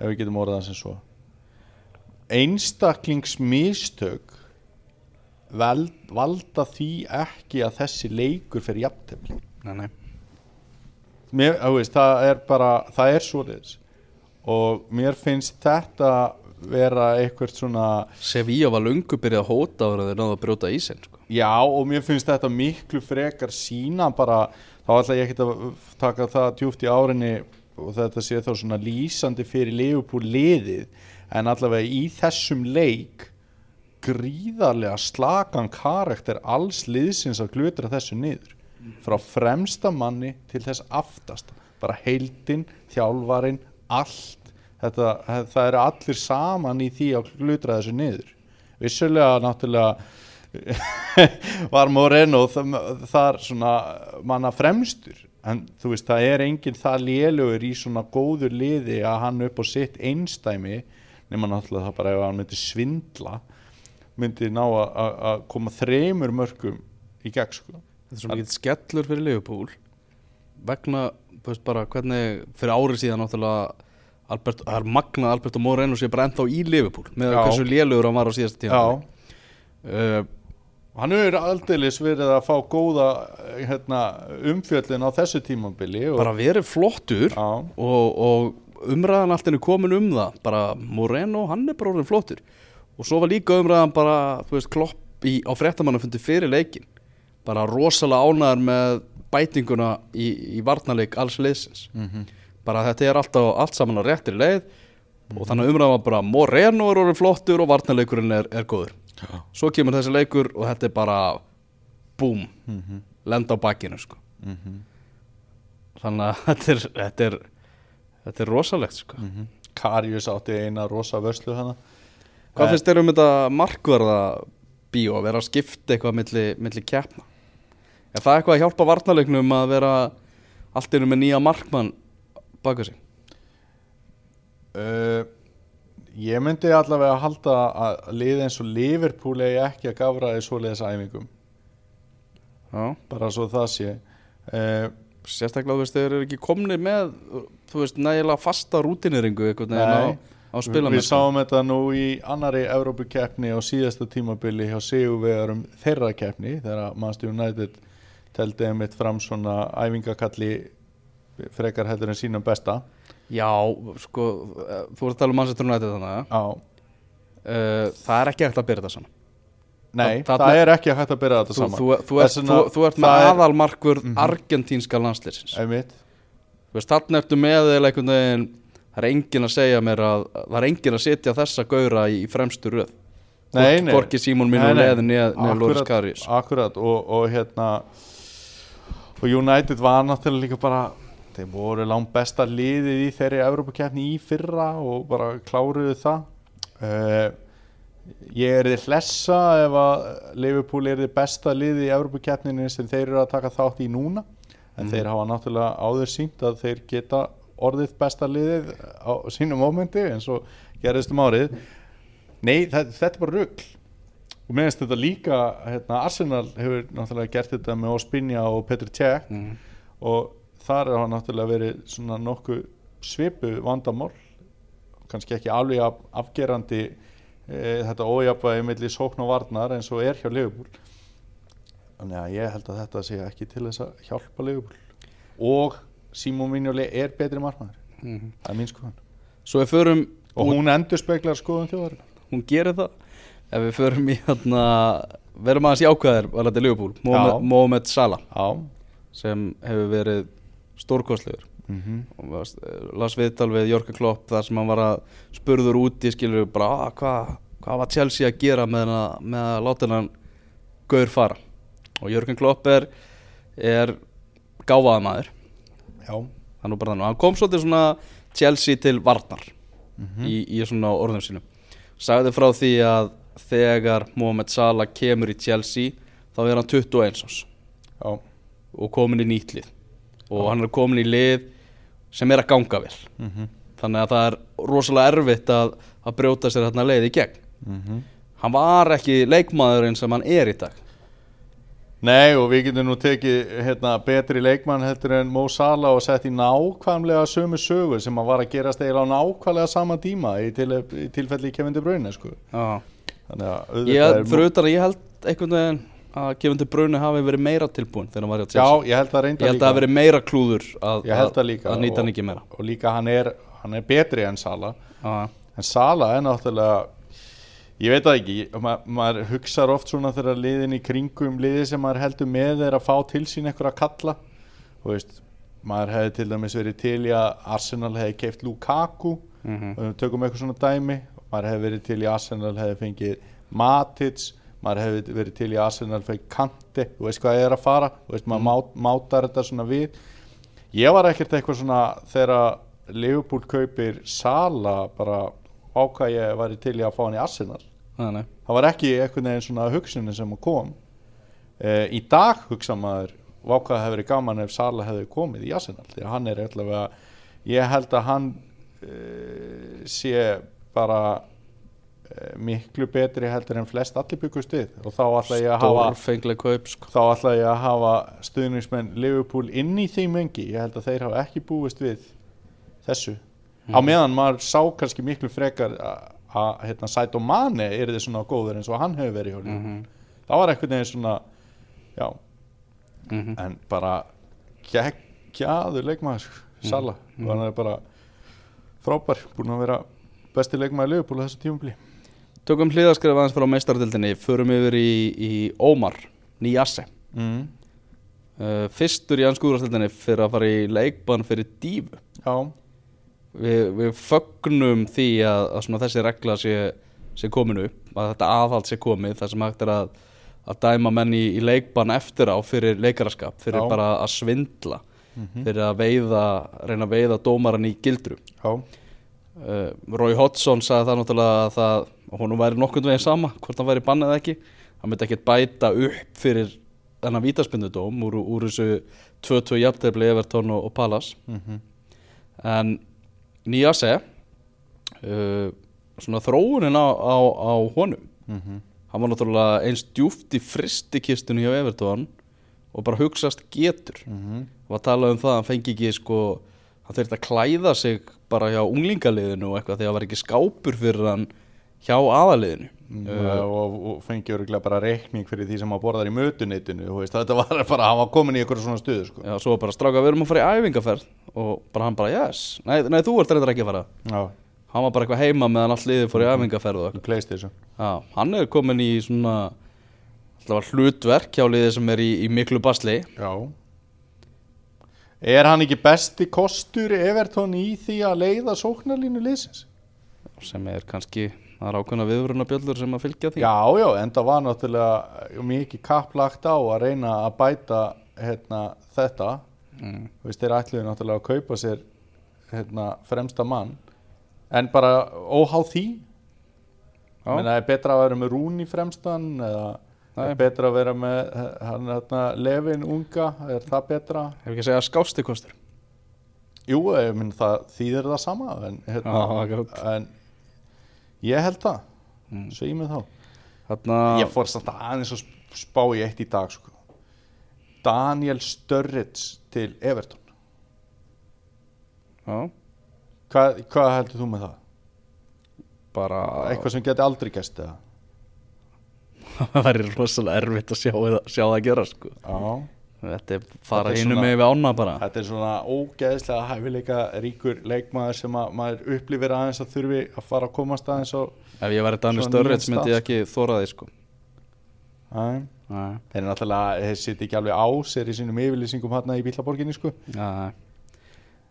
ef við getum orðað sem svo einstaklingsmistök vel, valda því ekki að þessi leikur fyrir jafntefni nei, nei. mér, veist, það er bara það er svoleiðis og mér finnst þetta vera eitthvað svona Sevilla var lungu byrjað að hóta ára þeir náðu að brjóta ísinn sko. já og mér finnst þetta miklu frekar sína bara, þá ætla ég ekki að taka það djúft í árinni og þetta sé þá svona lýsandi fyrir Liverpool liðið en allavega í þessum leik gríðarlega slagan karakter alls liðsins að glutra þessu niður frá fremsta manni til þess aftast bara heildin, þjálfarin allt þetta, það eru allir saman í því að glutra þessu niður. Vissulega náttúrulega var Moreno þar, svona manna fremstur. En þú veist það er enginn það lélugur í svona góður liði að hann upp á sitt einstæmi nema náttúrulega það bara ef hann myndi svindla myndi ná að- koma þremur mörgum í gegn sko. Þetta er svona mikið skellur fyrir Liverpool vegna, þú veist bara hvernig fyrir árið síðan náttúrulega Albert, það er magnað að Alberto Moreno sé bara ennþá í Liverpool með Já. hversu lélugur hann var á síðasta tíma uh, hann hefur aldeilis verið að fá góða hérna, umfjöllin á þessu tímabili og, bara verið flottur og, og umræðan allt henni komin um það. Bara Moreno, hann er bara orðin flottur. Og svo var líka umræðan bara veist, klopp í, á fréttamannu fundi fyrir leikin bara rosalega ánæður með bætinguna í, í varnarleik alls liðsins. Mhm. Bara þetta er alltaf allt saman á réttir leið og þannig að umræðan var bara Moreno er orðin flottur og varnarleikurinn er, er góður svo kemur þessi leikur og þetta er bara búm, Mhm. lenda á bakkinu sko. þannig að þetta er, þetta er þetta er rosalegt sko. Mhm. Karius átti eina rosa vörslu hana Hvað Eh, finnst þér um þetta markverða bíó að vera að skipta eitthvað milli, milli keppna? Er það eitthvað að hjálpa varnarleiknum að vera allt innum með nýja markmann baka sig? Uh, ég myndi allavega að halda að liði eins og Liverpool eigi ekki að gafra æfingum Já, bara svo það sé uh, sérstaklega þú veist þeir eru ekki komni með þú veist nægilega fasta rútineringu einhvern veginn á, á við, spilamennsku. við sáum þetta nú í annari Evrópukeppni á síðasta tímabili hjá sigurvegarum þeirra keppni þegar Manchester United teldi einmitt fram svona æfingakalli frekar heldur en sínum besta. Já, sko, eh, þú voru að tala um Manchester United þannig á uh, það er ekki hægt að byrja þetta svona Nei, Þa- það þarna- er ekki hægt að byrja þetta saman. þú, þú, vegna- þú, þú ert með það er- aðalmarkur argentínska landsliðsins. Einmitt. Þú veist, þarna ertu með eða einhvern veginn það er enginn að segja mér að það er enginn að setja þessa gaura í, fremstu röð. Gorki Símón og nei. leðin neð Lóris Karius. Akkurat. Og, og hérna og United var náttúrulega líka bara þeir voru langt besta liðið í þeirri Evrópakeppni í fyrra og bara kláruðu það. Uh, ég er þið hlessa ef að Liverpool er þið besta liðið í Evrópakeppninu sem þeir eru að taka þátt í núna. En þeir hafa náttúrulega áður sínt að þeir geta orðið besta liðið á sínum mómenti eins og gerðist um árið. Nei, það, þetta er bara rugl. Og mér finnst þetta líka hérna, Arsenal hefur náttúrulega gert þetta með Ospinja og Petr Cech. Mm. og þar er hann náttúrulega verið svona nokkuð svipu vandamál kannski ekki alveg af, afgerandi e, þetta ójafvæði milli sókn og varnar eins og er hjá Liverpool. Þannig að ég held að þetta sé ekki til þess að hjálpa Liverpool. Og Simon Vinjóli er betri markmaður Mm. það er mín skoðan og hún endur speklar skoðan þjóðar hún gerir það. Ef við förum í hérna verum aðeins Mohamed, Já. Mohamed Salah já. sem hefur verið stórkostlegur. Mm -hmm. og las viðtal við Jörgur Klopp þar sem hann var að spurður út í skilur bara "Ah, hvað hva var Chelsea að gera með, hana, með að láta hann gaur fara? Og Jörgur Klopp er, er gáfaða maður. Hann, hann kom svolítið svona Chelsea til varnar Mhm. í, í svona orðum sínum. Sagði frá því að þegar Mohamed Salah kemur í Chelsea þá er hann 21 árs. Og komin í nýtt lið og hann er komin í lið sem er að ganga vel mm -hmm. þannig að það er rosalega erfitt að, að brjóta sér þarna leið í gegn Mm -hmm. hann var ekki leikmaðurinn sem hann er í dag Nei og við getum nú tekið hérna, betri leikmann heldur en Mo Salah og sett í nákvæmlega sömu sögu sem að var að gerast eiginlega á nákvæmlega sama tíma í, til, í tilfelli Kevin De Bruyne sko. Þannig að auðvitað Ég, er fyrir utan að ég held einhvern veginn að Kevin De Bruyne hafi verið meira tilbúin þegar hann var í að Já, Chelsea ég held Ég reynda held að það hafi verið meira klúður að, Ég líka að nýta hann og- ekki meira. og líka hann er, hann er betri en Sala Já, en Sala er náttúrulega ég veit það ekki, ma maður hugsar oft svona þegar liðin í kringum liði sem maður heldur með er að fá til sín eitthvað að kalla. Og veist, maður hefði til dæmis verið til í að Arsenal hefði keift Lukaku. Mhm. og við tökum eitthvað svona dæmi maður hefði verið til í að Arsenal hefði fengið Matic maður hefði verið til í Arsenal fengið Kante. Þú veist hvað ég er að fara, þú veist maður mát, mátar þetta svona við. Ég var ekkert eitthvað svona þegar Liverpool kaupir Sala bara ákvað ég væri til í að fá hann í Arsenal. Nei, nei. það var ekki einhvern veginn svona hugsunin sem kom. E, í dag hugsa maður vákað hefur verið gaman ef Sala hefði komið í Arsenal því að hann er allavega ég held að hann e, sé bara miklu betri heldur en flest allir byggust við og þá ætla ég að hafa kaup sko. þá ætla ég að hafa stuðningsmenn Liverpool inn í því mengi. Ég held að þeir hafa ekki búist við þessu. Á meðan maður sá kannski miklu frekar að- hérna, Saito Mane er þið svona góður eins og hann hefur verið Liverpool Mhm. það var einhvern veginn svona já, Mhm. en bara geggjaður leikmaður Sala, og hann er bara frábær, búin að vera besti leikmaður Liverpool þessu tímabili Tökum hlýðaskrif aðeins frá meistardildinni Förum yfir í, í Ómar Nýjasse mm. uh, Fyrstur í ansku úrvastildinni Fyrir að fara í leikbann fyrir dífu já, við, við fögnum því að, að þessi regla sé, sé komin upp að þetta aðhald sé komið þar sem hægt er að, að dæma menn í, í leikbann eftir á fyrir leikaraskap fyrir Já. bara að svindla fyrir að veiða, reyna að veiða dómaran í gildru. Já, uh, Roy Hodgson sagði það náttúrulega að það, að honum væri nokkund veginn sama hvort hann væri bannað eða ekki. Hann myndi ekkert bæta upp fyrir þennan vítaspindudóm úr, úr þessu 2-2 jafntefli Everton og, og Palace. Mm en Nýjase uh, svona þróunin á, á, á honum. Mhm. hann var náttúrulega eins djúft í fristikistunni hjá Everton og bara hugsast getur. Mhm. og að tala um það að hann fengi ekki sko, hann þurfti að klæða sig bara hjá unglingaliðinu og eitthvað því að það var ekki skápur fyrir hann hjá aðaliðinu uh, og, og fengi örgulega bara reikning fyrir því sem maður borðar í veist, þetta var bara, hann var komin í eitthvað svona stuðu sko. Já, svo bara stráka, við erum að fara í æfingaferð og bara hann bara, yes, nei, nei þú ert reyndar ekki að fara. Já, hann var bara eitthvað heima meðan allt liðið fór í æfingaferð og Playstation. Já, hann er komin í svona alltaf hlutverk hjá liðið sem er í, í miklu basli. Já. Er hann ekki besti kostur Everton í því að leiða sóknarlínu liðsins? sem er kannski, það er ákveðna viðvörunabjöllur sem að fylgja því Já, já, en það var náttúrulega mikið kapplagt á að reyna að bæta hérna, þetta mm. Þú veist, þeir ætluðu náttúrulega að kaupa sér hérna, fremsta mann en bara óháð því. Menna, er betra að vera með Rún í fremstan eða Nei. er betra að vera með hann, hérna, Levin unga, er það betra? Ef ekki að segja skásti kostur Jú, ég minn það þýðir það sama en, hérna, Já, akkurat. en ég held það Mm. ég með þá Þarna, Ég fór samt aðeins að spá í eitt í dag sko. Daniel Sturridge til Everton já, Hvað, hvað heldur þú með það? bara Eitthvað sem geti aldrei gæst eða? það væri rosalega erfitt að sjá, sjá það gera sko. Já Þetta er fara er hinu með við ána bara. Þetta er svona ógeðslega hæfileika ríkur leikmaður sem að maður upplifir aðeins að þurfi að fara að komast aðeins Ef ég væri Daniel nýjan myndi ég ekki þóra því sko. Æ. Nei, Þeir eru náttúrulega, þeir sitt ekki alveg á sér í sínum yfirlýsingum hérna í Bílaborginni sko. Nei.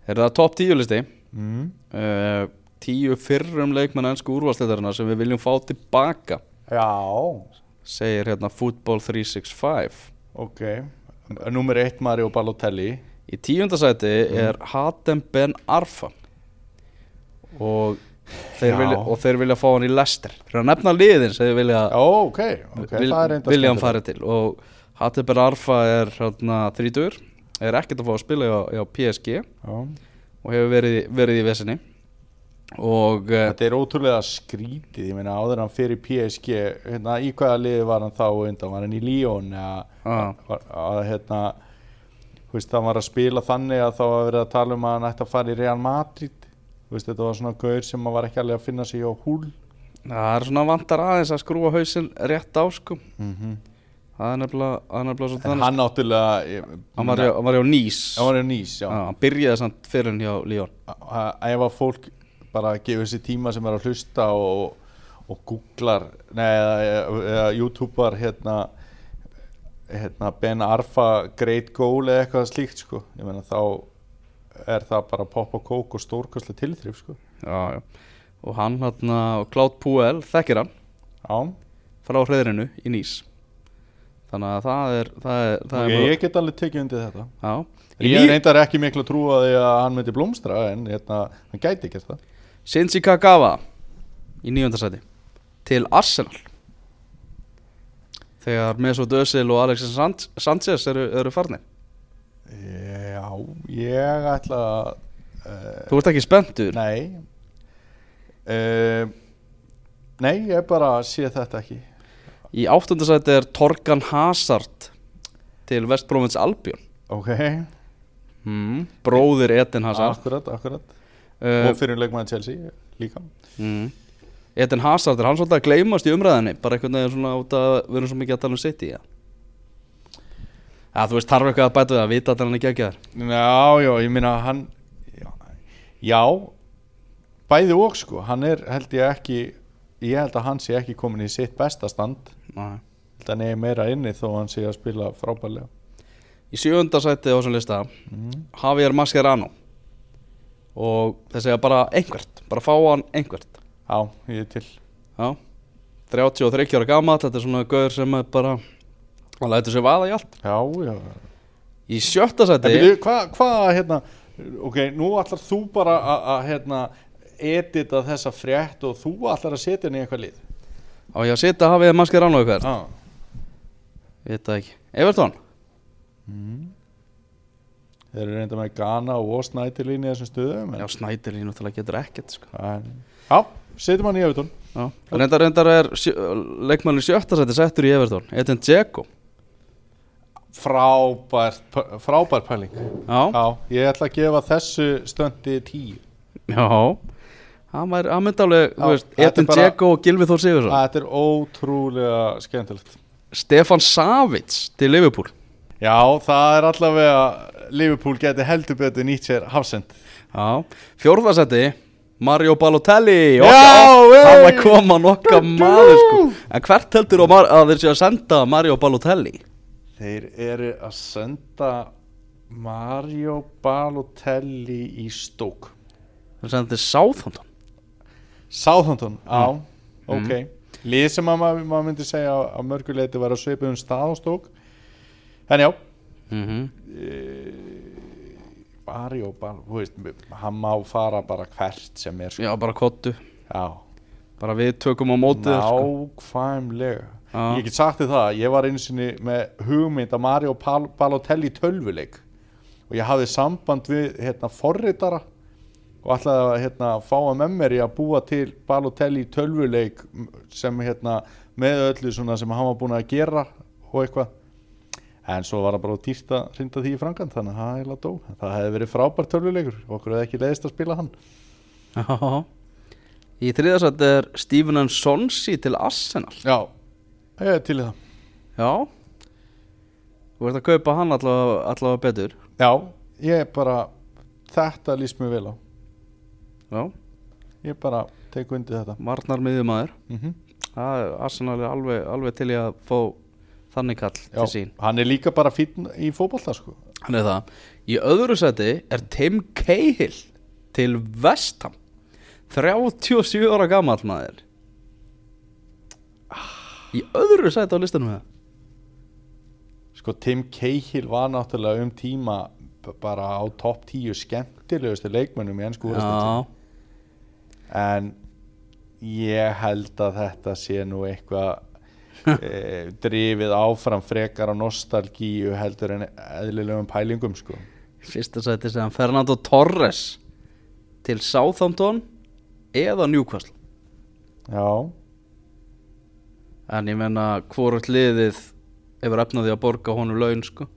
Er það top 10 listi? Mm. uh, Tíu fyrrum leikmenn ennsku úrvalstæðarina sem við viljum fá tilbaka. Já, segir hérna Football 365 ok Númer eitt Mario Balotelli. Í tíundasæti Mm. er Hatem Ben Arfa. Og þeir, vilja, og þeir vilja fá hann í Leicester. Þeir nefna liðin sem þeir vilja, Já, ok, ok, vil, vilja hann fara til. Og Hatem Ben Arfa er hérna, þrítur er ekkert að fá að spila hjá, hjá PSG Já, og hefur verið, verið í vesinni og uh, Þetta er ótrúlega skrítið, ég meina áður hann fyrir PSG, hérna, í hvaða liði var hann þá undan, var hann í að, hérna, hann var að spila þannig að þá var verið að tala um að hann ætti að fara í Real Madrid, veist, þetta var svona gaur sem var ekki alveg að finna sig á húl. það er svona vantar aðeins að skrúa hausinn rétt á sko. Mm það nefnilega, það er nefnilega svona ég, hann var, hjá, hann var hjá Nýs hann byrjaði samt fyrir hann hjá Líón ef að fólk bara gefur sér tíma sem er að hlusta og, og googlar nei, eða, youtubar hérna, hérna Ben Arfa Great Goal eða eitthvað slíkt sko. ég meina þá er það bara pop og kók og stórkastlega tilþrif sko. já, já. og hann og Cloud Puel þekkir hann já, frá hreðrinu í Nýs þannig að það er það er, það okay, er ég get alveg tekið undir þetta já. Ég reyndar ekki miklu að trúa því að hann myndi blómstra en hérna, hann gæti ekki það Shinji Kagawa í nýjöndasæti til Arsenal. Þegar Mesut Özil og Alexis San- Sanchez eru, eru farnir. Já, ég ætla að uh, þú ert ekki spenntur? Nei. Uh, Nei, ég bara sé þetta ekki. Í áttundasæti er Torgan Hazard til West Bromwich Albion. Ok, mm. bróðir Eden Hazard. Akkurat, akkurat Og fyrir leikmann Chelsea líka. Mm. Eden Hazard er hann svolítið að gleymast í umræðinni bara einhvern veginn svona út að við erum svo mikið að tala um City ja. ja, þú veist, þarf eitthvað að bæta við að vita að hann ekki þar Já, já, ég meina hann Já, já Bæði og sko, hann er held ég ekki Ég held að hann sé ekki komin í sitt besta stand. Að hann er meira inni þó hann sé að spila frábærlega. Í sjöundasæti á þessum lista mm. Javier Mascherano og þeir segja bara einhvert bara fá hann einhvert. Já, ég er til. Já. 33 ára gamall, þetta er svona gauður sem er bara hann lætur sér vaða í allt. Já, já. Í sjötta byrju, hvað, hva, hérna Ok, nú ætlar þú bara að, hérna edita þessa frétt og þú ætlar að setja henni í eitthvað lið? Á ég að setja Javier Mascherano eitthvað? Ah. ég veit það ekki. Everton Þeir eru reynda með Ghana og Snædilín í þessum stöðum já, Snædel í náttúrulega getur ekkert sko. en, Já, setjum hann í Evertón reyndar, reyndar er leikmann í sjötta sæti settur í Everton Eden Dzeko. Frábært, p- frábær pæling. Já, Já, ég ætla að gefa þessu stöndi tíu. Já. Hann væri, hann myndi alveg, Já, þú veist, er bara- Dzeko og Gilvi Þór Sigursson Þetta er ótrúlega skemmtilegt. Stefan Savic til Liverpool. Já, það er allavega Liverpool geti heldur betur nýtt sér Hafsend. Já, fjórðasetti Mario Balotelli! Hann var koma nokkar maður sko. En hvert heldur að, að þeir séu að senda Mario Balotelli? Þeir eru að senda Mario Balotelli í stók Þeir til Southampton. Southampton, á, Mm. ok. Lið sem að maður, maður myndi segja að, mörguleiti var að svipa um stað á stók En já. Mm -hmm. Mario Balotelli, þú veist, hann má fara bara hvert sem er sko. Já, bara kottu Já, Bara við tökum á mótið þér, sko. nákvæmlega Já. Ég get sagt þið það, ég var einu sinni með hugmynd að Mario Pal Balotelli tölvuleik og ég hafði samband við hérna, forritara og ætlaði að hérna, fá að með mér í að búa til Balotelli tölvuleik sem hérna, með öllu svona sem hann var búin að gera og eitthvað en svo var það bara dýrt að hrinda því í frangand þannig að það eiginlega dó. Það hefði verið frábært tölvuleikur. Okkur hefði ekki leiðist að spila hann. Já. Í þriðasetti er Steven N. Sonsi til Arsenal. Já, ég er til í það. Já. Þú ert að kaupa hann allavega, allavega betur. Já, ég er bara þetta líst mér vel á. Já, ég bara tek undir þetta. Marnar miðjumæður mm -hmm. Arsenal er alveg, alveg til í að fá þannig kall til sín. hann er líka bara fínn í fótbolta sko. Hann er það. Í öðru seti er Tim Cahill til Vestham 37 ára gamall maður. Í öðru seti á listanum sko Tim Cahill var náttúrulega um tíma bara á topp 10 skemmtilegustu leikmönnum í ennsku en ég held að þetta sé nú eitthvað e, drifið áfram frekar á nostalgíu heldur en eðlilegum pælingum sko. fyrsta seti sem Fernando Torres til Southampton eða Newcastle. Já, en ég menna hvort liðið hefur efnaði að borga honum laun sko.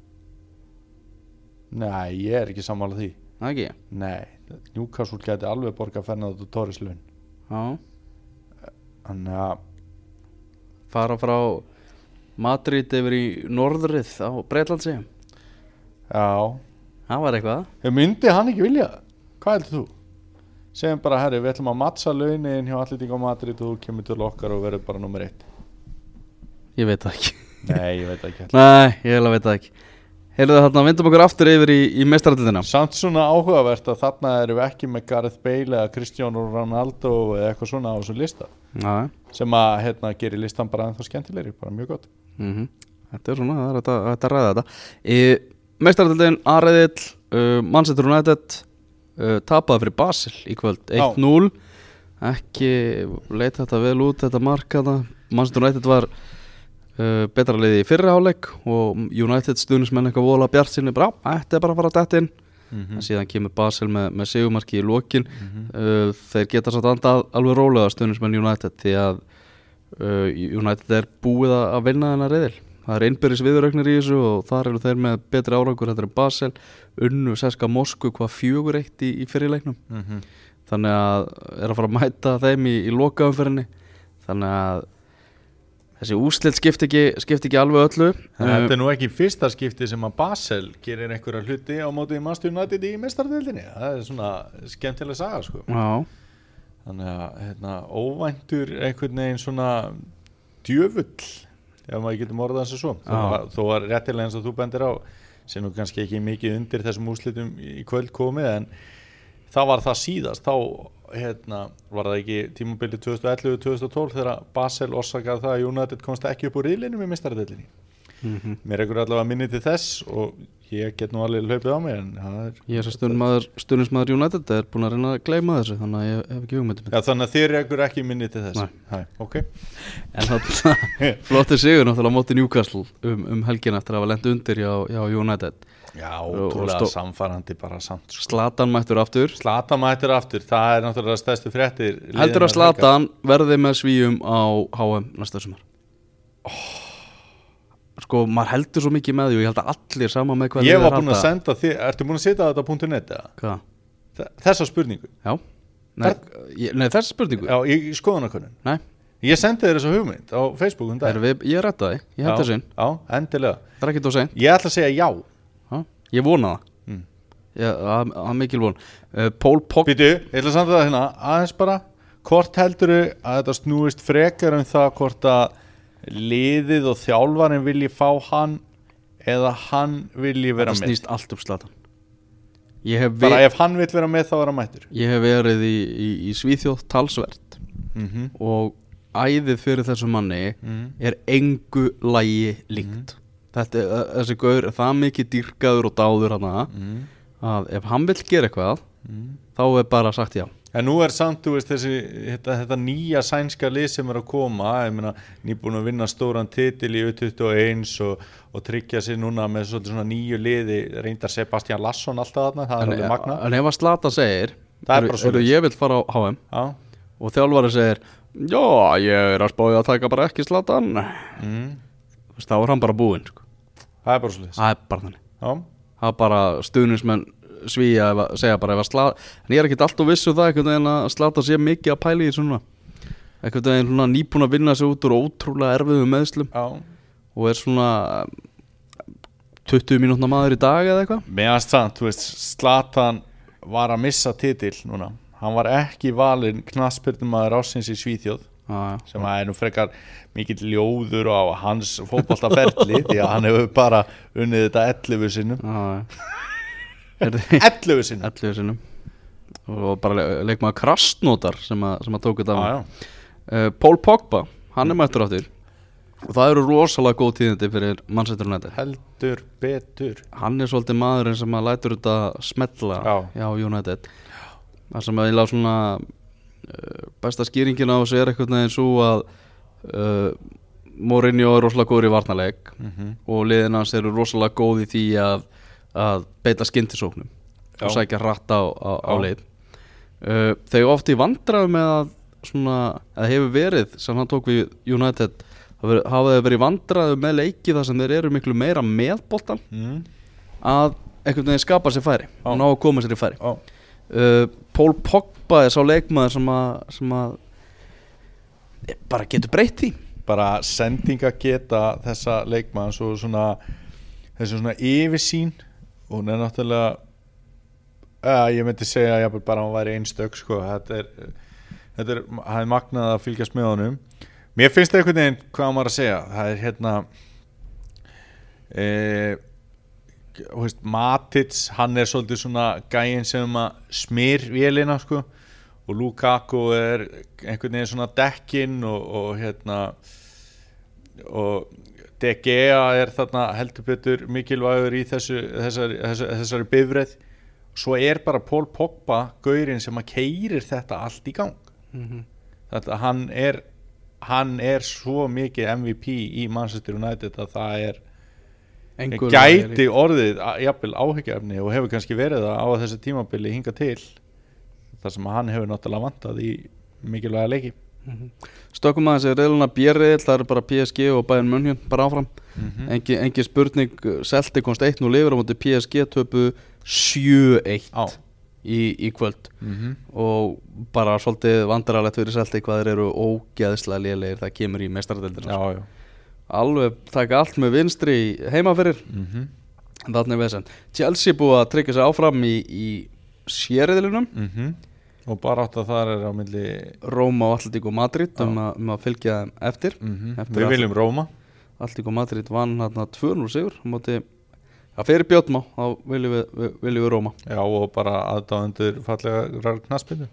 Nei, ég er ekki sammála því. Það ekki? Nei, Newcastle geti alveg borga Fernando Torres laun. Já. Þannig að fara frá Madrid yfir í norðrið á Breitlandsi Já, það var eitthvað. Ég myndi hann ekki vilja? Hvað heldur þú? Segjum bara, herri, við ætlum að mattsa launin hjá Atletík á Madrid og þú kemur til okkar og verður bara nummer eitt. Ég veit það ekki. Nei, ég veit það ekki. Nei, ég hef að veit það ekki heyrðu þarna, vindum okkur aftur yfir í, í mestarætildina Samt svona áhugavert að þarna erum við ekki með Gareth Bale eða Cristiano Ronaldo eða eitthvað svona á þessum lista. Já, sem að hérna gerir listan bara ennþá skemmtilegri, bara mjög gott. Mm þetta er svona, það er hægt að- ræða þetta. Í mestarætildin, Ariðill uh, Manchester United uh, tapaði fyrir Basel í kvöld 1-0 ekki leit þetta vel út þetta markaða, Manchester United var uh, betra liði í fyrri hálfleik og United stuðnismenn eitthvað vola bjart sinni, bara, þetta er bara að fara detta inn. En síðan kemur Basel með, með segumarki í lokin. Uh, þeir geta satt andað alveg rólega stuðnismenn United því að uh, United er búið að vinna þennan reyðil það er innbyrðis viðurögnir í þessu og þar eru þeir með betri árangur þetta er Basel, unnu Seska Moskvu hvað fjögur eitt í, í fyrirleiknum mm -hmm. þannig að er að fara að mæta þeim í, í lokaumferðinni. Þannig að þessi úslilt skipti ekki, skipti ekki alveg öllu. Þetta er nú ekki fyrsta skipti sem að Basel gerir einhverja hluti á móti Master United í mestardeldinni það er svona skemmtileg saga sko. Já, þannig að hérna, óvæntur einhvern veginn svona djöfull ef maður getur morðað þessu svo. Að- þó að réttilega eins og þú bendir á sem nú kannski ekki mikið undir þessum úrslitum í kvöld komið en það var það síðast. Þá hérna, var það ekki tímabili 2011-2012 þegar Basel orsakaði það að United komst ekki upp úr riðlinum í mestardeldinni mm mér er ekkur allavega minni til þess og ég get nú alveg hlaupið á mig það er ég er stundismæður, stundismæður United er búin að reyna að gleyma þessu þannig að ég hef ekki hugmyndum Já, þannig að þér er ekkur ekki minni til þess. Hæ, ok. En það flottir sigur náttúrulega á móti Newcastle um, um helgin eftir að hafa lent undir hjá, hjá United Já, ótrúlega samfærandi bara samt sko. Slatan mættur aftur. Slata mættur aftur, það er náttúrulega stærstu fréttir Heldur að Slatan verði með svíum á HM næsta sumar? Sko, maður heldur svo mikið með því og ég held að allir sama með hvað Ég var búinn að senda þér, ertu búinn að setja þetta á .net eða? Hvað? Þe- Þessa spurningu. Já. Nei, ég, nei þessi spurningu? Já, í, skoðanakönnun. Nei, Ég sendi þér þessa hugmynd á Facebook um ég rætta því, ég þessu inn. Já, endilega. Það er ekki tó seint. Ég ætla að segja Já, Ég vona það. Mm. Það er mikil von. Uh, Pól Pogba Býtu, ég ætla að senda það hérna aðeins bara Hvort heldurðu að þetta snúist frekar um það hvort að liðið og þjálfarinn vilji fá hann eða hann vilji vera Það með? snýst allt um Slatan bara ef hann vill vera með þá er hann mættur. Ég hef verið í, í, í Svíþjóð talsvert. Mm -hmm. og æðið fyrir þessu manni Mhm. er engu lægi líkt Þetta, er- þessi gaur er það mikið dýrkaður og dáður hana Mhm. að ef hann vill gera eitthvað þá er bara sagt já. En nú er samt, þú veist, þessi, þetta, þetta nýja sænska lið sem er að koma, ég meina, nýbúin að vinna stóran titil í U21 og, og tryggja sér núna með svona, nýju liði, reyndar Sebastian Lasson alltaf þarna, það er alveg magna. en ef að Slatan segir er eru- ég vil fara á HM Já, og þjálfari segir já, ég er að spáði að taka bara ekki Slatan mm, þá er hann bara búinn sko. það er bara svolítið. það er bara þannig Já, það er bara stuðnismenn svíja ef að segja bara ef að slata en ég er ekkert alltaf viss um það einhvern veginn að slata sé mikið að pæla í svona einhvern veginn svona nýbúin að vinna sig út úr ótrúlega erfiðum meðslum já. og er svona um, 20 mínútna maður í dag eða eitthvað Mér aðst samt, þú veist, Slatan var að missa titil núna. Hann var ekki valinn knaspirnumæður ásins í Svíþjóð. Já. sem að er nú frekar mikill ljóður á hans fótballtaferli því að hann hefur bara unnið þetta 11 sinnum. Þið 11 sinnum. 11 sinnum. Og bara le leikmaður krastnótar sem að, sem að tóku þetta já. uh, Pól Pogba, hann er mættur áttur og það eru rosalega góð tíðindi fyrir Manchester United. Heldur betur. Hann er svolítið maðurinn sem að lætur þetta smetla Já. hjá United. Það sem að ég lág svona besta skýringin á þessu er eitthvað neginn svo að uh, Mourinho er rosalega góður í varnarleik mm -hmm. og liðin hans eru rosalega góð í því að, að beita skyndisóknum og sækja hratt á, á, á lið uh, þegar oft í vandraðu með að svona, eða hefur verið sem hann tók við United hafa verið- vandraðu með leiki þar sem þeir eru miklu meira með boltan mm. að einhvern veginn skapa sér færi og ná að koma sér í færi. Uh, Pól Pogba er sá leikmaður sem að, sem að eh, bara getur breytt því bara sendinga geta þessa leikmanns og svona þessu svona yfirsýn og hún er náttúrulega ja, ég myndi segja bara að hún væri einstök sko. þetta er þetta er, það er magnað að fylgjast með honum mér finnst það einhvern veginn hvað maður að segja það er hérna e, þú veist, Matits hann er svolítið svona gæinn sem að smyr vélina sko. Og Lukaku er einhvern veginn svona dekkin og, og hérna og De Gea er þarna heldur betur mikilvægur í þessu, þessari, þessari, þessari bifræð svo er bara Pól Pogba gaurinn sem að keirir þetta allt í gang. Þetta hann er hann er svo mikið MVP í Manchester United að það er Engu gæti orðið jafnvel áhyggjafni og hefur kannski verið á þessu tímabili hinga til þar sem hann hefur náttúrulega vantað í mikilvæga leiki. Stökkum aðeins er reiluna björriðil, það eru bara PSG og Bayern München bara áfram. Mm Engi, engi spurning, Celtic komst 1-0 yfir á móti PSG töpu 7-1 á. í, í kvöld. Mm -hmm. og bara svolítið vandrarlegt fyrir Celtic hvað þeir eru ógeðslega lélegir það kemur í meistaradeildina já, já. Alveg taka allt með vinstri heimaferir Mm -hmm. en þarna er vesen. Chelsea búið að tryggja sig áfram í, í sériðilunum Mhm. og bara átt að það er á milli Róma og Atletico Madrid um, Já. að, um að fylgja þeim eftir. Mm Eftir við viljum Róma. Atletico Madrid vann hérna 2-0 sigur á móti að fyrir Björnmá þá viljum við, við, viljum við Róma. Já og bara aðdáðundur fallega knaspinu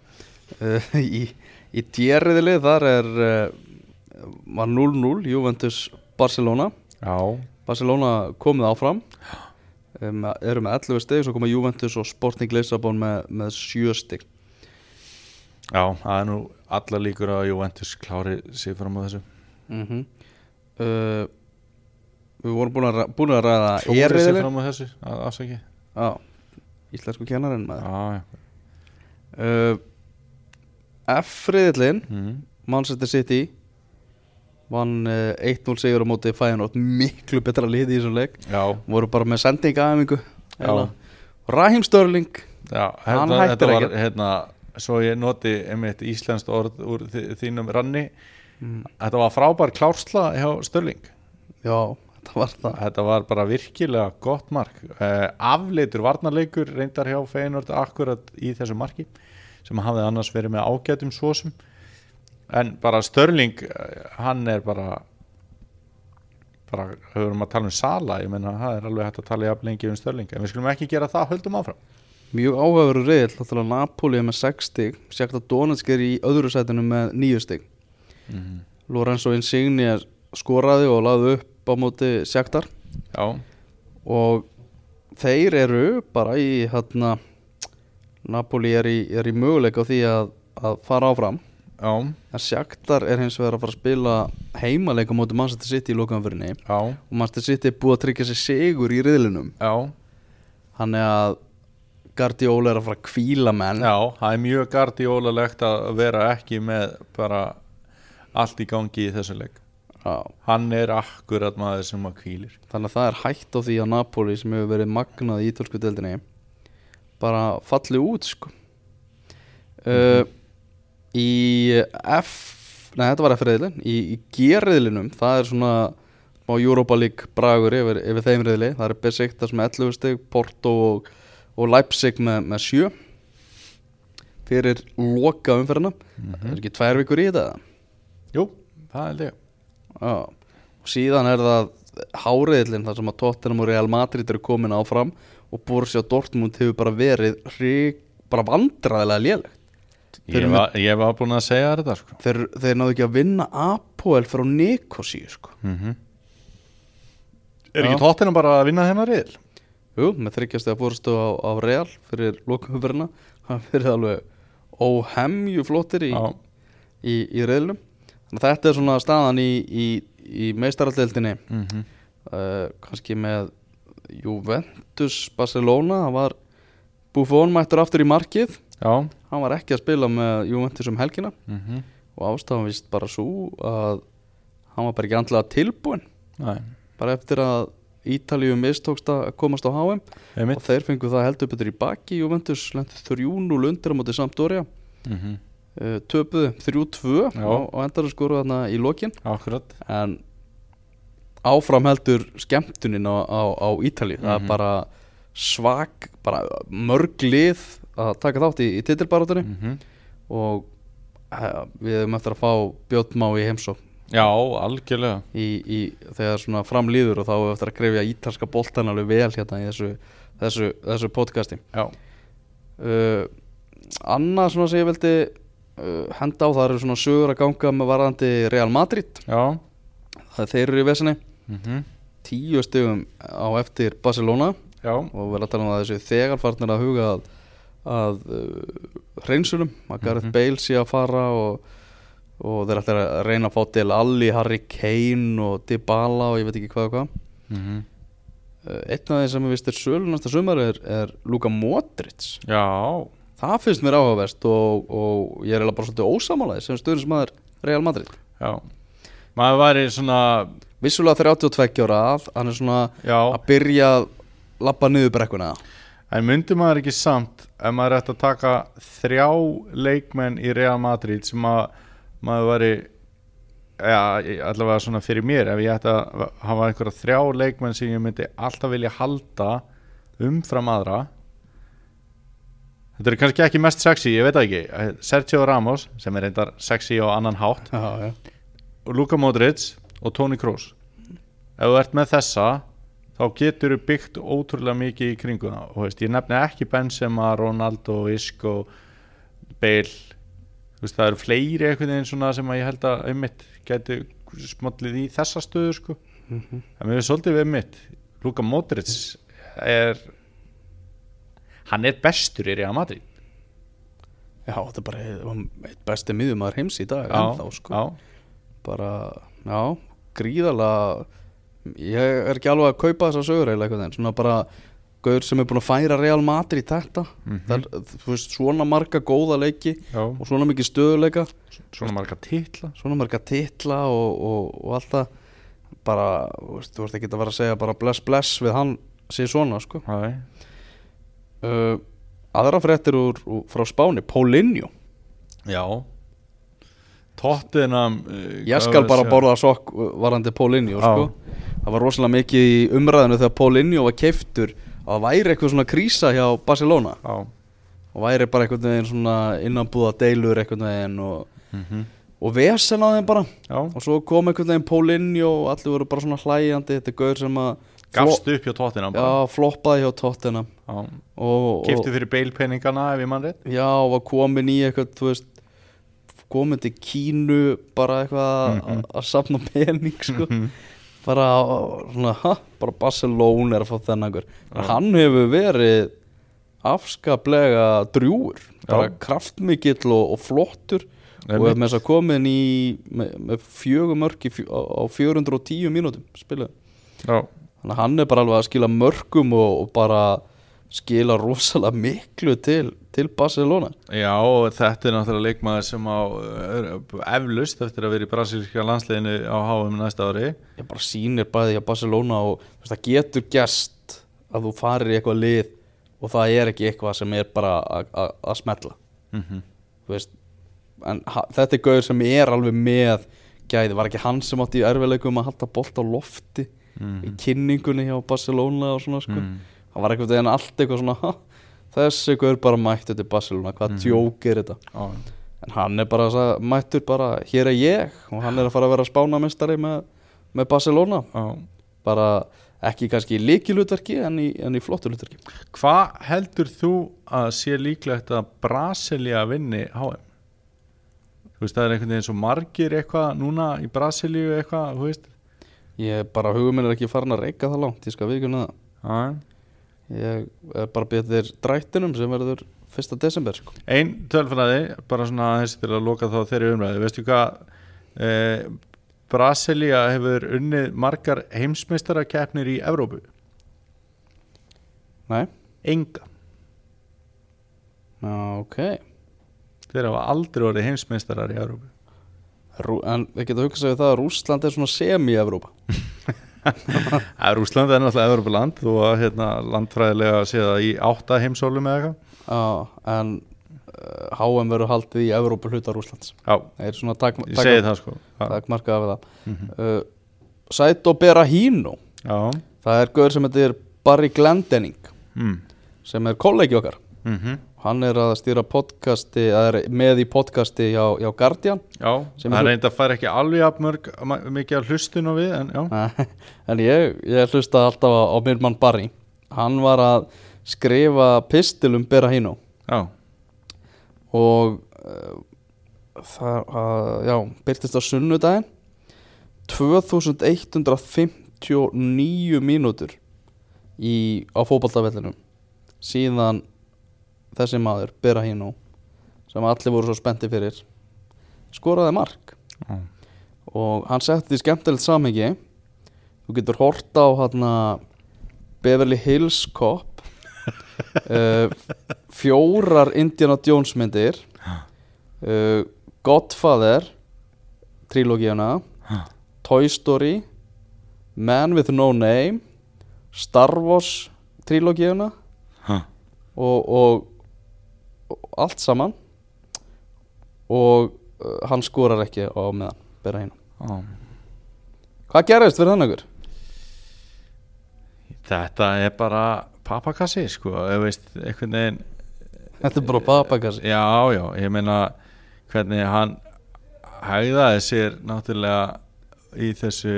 uh, í, í djeriðili þar er uh, var 0-0 Juventus Barcelona. Já, Barcelona komið áfram. Um, eru með 11 stig svo koma Juventus og Sporting Lissabon með, með 7 stig. Já, það er nú allar líkur að Juventus klári sig fram á þessu. Mm uh, við vorum búin að, búin að ræða klári eriðili fram á þessu, afsaki Já, íslensku kennarinn með já, já. Uh, F-riðilinn mm. Manchester City vann uh, 1-0 sigur á móti Feyenoord miklu betra liði í þessum leik. Já, voru bara með sendingaæfingu Já. Rahim Störling já Hann þetta, hættir var ekkert. hérna svo ég noti einmitt íslenskt orð úr þínum ranni. Mm. þetta var frábær klársla hjá Störling Já, þetta var það. Þetta var bara virkilega gott mark. Uh, Afleitur varnarleikur reyndar hjá Feyenoord akkurat í þessu marki sem hafði annars verið með ágætum svosum en bara Störling eh, hann er bara bara höfum að tala um Sala ég menna það er alveg hægt að tala jafn lengi um Störling en við skulum ekki gera það, höldum áfram. Mjög áhugaveru reyðil, þá Napoli er með 6 stig Sjakta Donetsk er í öðru sætinu með 9 stig. Mm Lorenzo Insigne skoraði og laði upp á móti Sjaktar Já, og þeir eru bara í hérna Napoli er í, er í möguleika því að, að fara áfram en Sjaktar er hins vegar að fara að spila heimaleika móti Manchester City í lokaumfyrinni já, og Manchester City er búið að tryggja sér sigur í riðlinum. Já. Hann er að Guardiola er að fara að kvíla menn. Já, það er mjög gardíólalegt að vera ekki með bara allt í gangi í þessu leik. Já. Hann er akkurat maður sem að kvílir þannig að það er hægt á því að Napoli sem hefur verið magnað í ítölsku deildinni bara falli út sko. Uh, í F nei þetta var F-reðilin í, í G-reðilinum það er svona smá Europa League bragur yfir, yfir þeim reðili það er Besiktas með 11 stig Porto og, og Leipzig með, með 7 fyrir loka umferðina. Það er ekki tvær vikur í þetta? Jú, það held ég. Já, og síðan er það háriðlinn þar sem að Tottenham og Real Madrid eru komin áfram og Borussia Dortmund hefur bara verið hrig, bara vandræðilega lélegt Þeir Ég var, ég var búin að segja þetta sko. þeir, þeir náðu ekki að vinna Apoel frá Nikosíu sko. mm Er Já. ekki tóttina bara að vinna þennar riðil? Jú, með þryggjast eða fórstu á, á Real fyrir lokumfyrirna það fyrir alveg óhemju flottir í, í, í að þetta er svona staðan í, í, í meistaraldeldinni mm uh, kannski með Juventus Barcelona það var Buffon mættur aftur í markið Já hann var ekki að spila með Juventus um helgina. Mm og ástafan vist bara svo að hann var bara ekki andlega tilbúin Nei, bara eftir að Ítalíu mistókst að komast á HM einmitt. Og þeir fengu það heldur betur í baki. Juventus lendi 3-0 undir á móti Sampdoria. Mm -hmm. uh, töpuðu 3-2 Já. og, og endar að skoru þarna í lokin. Akkurat. En áfram heldur skemmtunin á, á, á Ítalíu. Það Mhm. er bara svag bara mörg lið að taka þátt í, í titilbarátunni mm -hmm. og uh, við hefum eftir að fá Björnmá í heimsó Já, algjörlega. Í, í, þegar svona framlýður og þá hefur eftir að grefja ítalska boltan alveg vel hérna í þessu, þessu, þessu podcasti. Já, uh, annað svona sem ég vildi uh, henda á það eru svona sögur að ganga með varðandi Real Madrid. Já. Það þeir eru í vesinni. Mm tíu stigum á eftir Barcelona. Já, og við erum að tala um að þessu þegar farnir að huga að, að uh, hreinsunum að Gareth Mhm. Bale sé að fara og, og þeir ætla að reyna að fá til Alli, Harry Kane og Dybala og ég veit ekki hvað og hvað. Mm uh, einn af þeir sem ég vist er sölu næsta sumar er, er Luka Modric. Já. Það finnst mér áhugavert og, og ég er bara svolítið ósamálaði sem stuðnismæður Real Madrid. Já. Maður væri svona vissulega 32 ára að hann er svona Já. að byrja að lappa niður brekkuna. En myndi maður ekki samt ef maður ætti að taka þrjá leikmenn í Real Madrid sem að maður væri ja, allavega svona fyrir mér ef ég ætti að hafa einhverja þrjá leikmenn sem ég myndi alltaf vilja halda umfram aðra Þetta er kannski ekki mest sexy, ég veit ekki Sergio Ramos, sem er reyndar sexy á annan hátt já, já. og Luka Modric og Toni Kroos ef þú ert með þessa þá getur þú byggt ótrúlega mikið í kringuna og veist, ég nefni ekki Benzema, Ronaldo, Isco Bale veist, það eru fleiri einhvern veginn svona sem að ég held að einmitt geti smollið í þessa stöðu sko. Mhm. en mér er svolítið við einmitt Luka Modric er hann er bestur í Real Madrid já, þetta er bara eitt- besti miðjumæður heims í dag ennþá, sko. já, bara, já, gríðarlega ég er ekki alveg að kaupa þessa sögur eða eitthvað en svona bara gaur sem er búin að færa Real Madrid í þetta. Mhm. það er, þú veist, svona marga góða leiki já. og svona mikið stöðuleika svona marga titla. Svona marga titla og, og, og allt það. Bara, þú veist, þú veist ekki að vera að segja bara bless bless við hann sé svona sko. Uh, aðra fréttir úr, úr frá Spáni, Paulinho. Já. Tottenham uh, ég skal bara borða sokk varandi Paulinho sko. Það var rosalega mikið í umræðinu þegar Paulinho var keiftur að það væri eitthvað svona krísa hjá Barcelona. Já, og væri bara einhvern veginn svona innanbúða deilur einhvern veginn og, mm og vesen á þeim bara. Já. og svo kom einhvern veginn Paulinho og allir voru bara svona hlæjandi. Þetta er gaur sem að gafst upp hjá Tottenham já, floppaði hjá Tottenham. Já. og, kefti og fyrir beilpenningana ef ég mann rétt. Já, og var komin í eitthvað þú veist komin til Kínu bara eitthvað Mhm. að safna pening sko Mhm. bara svona, ha, bara Barcelona er að fá þennan Já. hann hefur verið afskaplega drjúur bara kraftmikill og, og flottur. Og er með þess að komin í með, með fjögur mörk í, fjö- á, á 410 mínútum spiluð já, þannig að hann er bara alveg að skila mörgum og, og bara skila rosalega miklu til, til Barcelona. Já, þetta er náttúrulega leikmaður sem á eflust eftir að vera í brasilíska landsliðinu á HM næsta ári. Ég bara sýnir bæði að Barcelona og veist, það getur gest að þú farir í eitthvað lið og það er ekki eitthvað sem er bara að- smetla mm -hmm. veist en þetta er gauður sem er alveg með gæði, var ekki hann sem átti í erfiðleikum að halda bolt á lofti í kynningunni hjá Barcelona og svona sko? Mm. það var eitthvað en allt eitthvað svona þessi gauður bara mættu til Barcelona. Hvað mm Mhm. djók er þetta? Já, en hann er bara sa- mættur bara hér er ég. Og hann er að fara að vera spánamestari með, með Barcelona. Já. bara ekki kannski í líkilutverki en í, í flottu lutverki hvað heldur þú að sé líklegt að Brasilia vinni HM þú veist það er einhvern veginn svo margir eitthvað núna í Brasilíu eitthvað þú veist. Ég bara hugum minn er ekki farin að reyka það langt ég skal viðkjöna það. Já. Ég er bara betur drættinum sem verður 1. desember sko. Ein tölfræði, bara svona aðeins til að loka þá þeirri umræði, veistu hvað e, Brasilia hefur unnið margar heimsmeistarakeppnir í Evrópu? nei, Enga Já, ok þeir hafa aldrei orðið heimsmeistarar í Európu Rú, En við getum hugsað við það að Rússland er svona semi-Evrópa Rúsland er náttúrulega Európuland þú að hérna, landfræðilega sé það í átta heimsólum eða eitthvað. En uh, HM verður haldið í Evrópu hluta Rússlands. Já, Það er svona takk, segi það sko. Já, takmarkað af það. Mhm. uh, Saito Berahino Já. Það er gaur sem heitir Barry Glendening Mm. sem er kollegi okkar. Mm Hann er að stýra podcasti er með í podcasti hjá, hjá Guardian. Já, Sem það er- reynda að fara ekki alveg jafn mörg, mikið að hlustun og við en En ég, ég hlusta alltaf á, á minn mann Barry. Hann var að skrifa pistil um Berahino já, og uh, það, uh, já, byrtist á sunnudaginn. 2159 mínútur í, á fótballtafellinum síðan þessi maður, Berahino sem allir voru svo spennti fyrir skoraði mark já. og hann setti því skemmtilegt samhengi þú getur hort á hérna Beverly Hills Cop uh, fjórar Indiana Jones myndir uh, Godfather trilógíuna Ha. Toy Story Man with No Name Star Wars og, og, og allt saman og uh, hann skorar ekki á meðan bera hérna já. Hvað gerðist fyrir þannig ykkur? Þetta er bara papakassi sko, veist, veginn Þetta er bara papakassi Já, já, ég meina hvernig hann hægðaði sér náttúrulega í þessu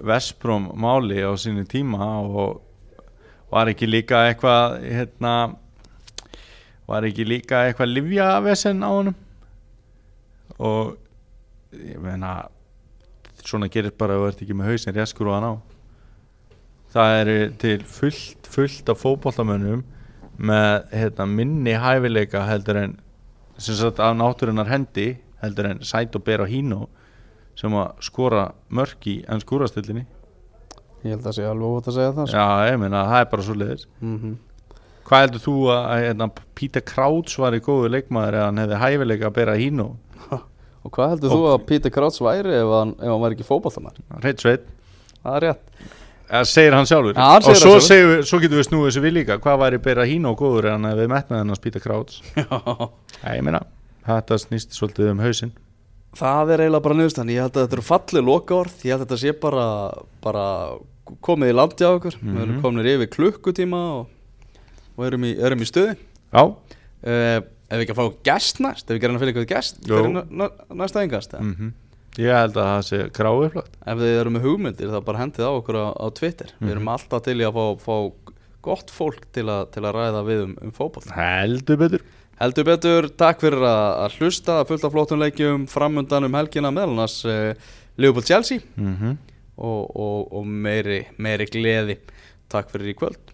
Vespróm máli á sínu tíma og var ekki líka eitthvað hérna var ekki líka eitthvað livjavesen á honum? Og ég meina svona gerir bara að þú ert ekki með hausinn réttskur og hann á. Það eru til fullt, fullt af fótboltamönnum með hérna, minni hæfileika heldur en sem sagt af náttúrunar hendi heldur en Sæt og Ber og Híno sem að skora mörk í enn skúrastillinni Ég held að sé alveg óvægt að segja það sko. já, ég meina, það er bara svo leiðis mm hvað heldur þú að, að hérna, Peter Krauts var í góðu leikmaður eða hann hefði hæfileika að bera Híno Og hvað heldur þú að Peter Krauts væri ef hann, ef hann væri ekki fótballtamær? Reitt sveit, Það er rétt. Eða segir hann sjálfur. Já, hann og segir svo, það sjálfur. segir, svo getum við snúið þessu við líka. Hvað væri bera Híno góður eða hann hefði metnað hennast Peter Krauts Já, ég meina, þetta snýst svolítið um hausinn. Það er eiginlega bara niðurstann Ég held að þetta eru fallið lokaorð. Ég held að þetta sé bara, bara komið í landi á okkur. Við erum Mhm. komin yfir klukkutíma og, og erum, í, erum í stuði. Já, uh, Ef við ekki að fá gest næst Ef við gerum að finna eitthvað gest Jú. fyrir næ, næ, næsta engast mm ég held að það sé gráu upplagt Ef þið eru með hugmyndir þá bara hendið á okkur á, á Twitter. Við erum alltaf til í að fá, fá gott fólk til, a, til að ræða við um, um fótboll Heldur betur. Heldur betur, takk fyrir að, að hlusta fullt af flottum leikjum framundan um helgina meðal annars uh, Liverpool Chelsea mm og, og, og meiri, meiri gleði. Takk fyrir í kvöld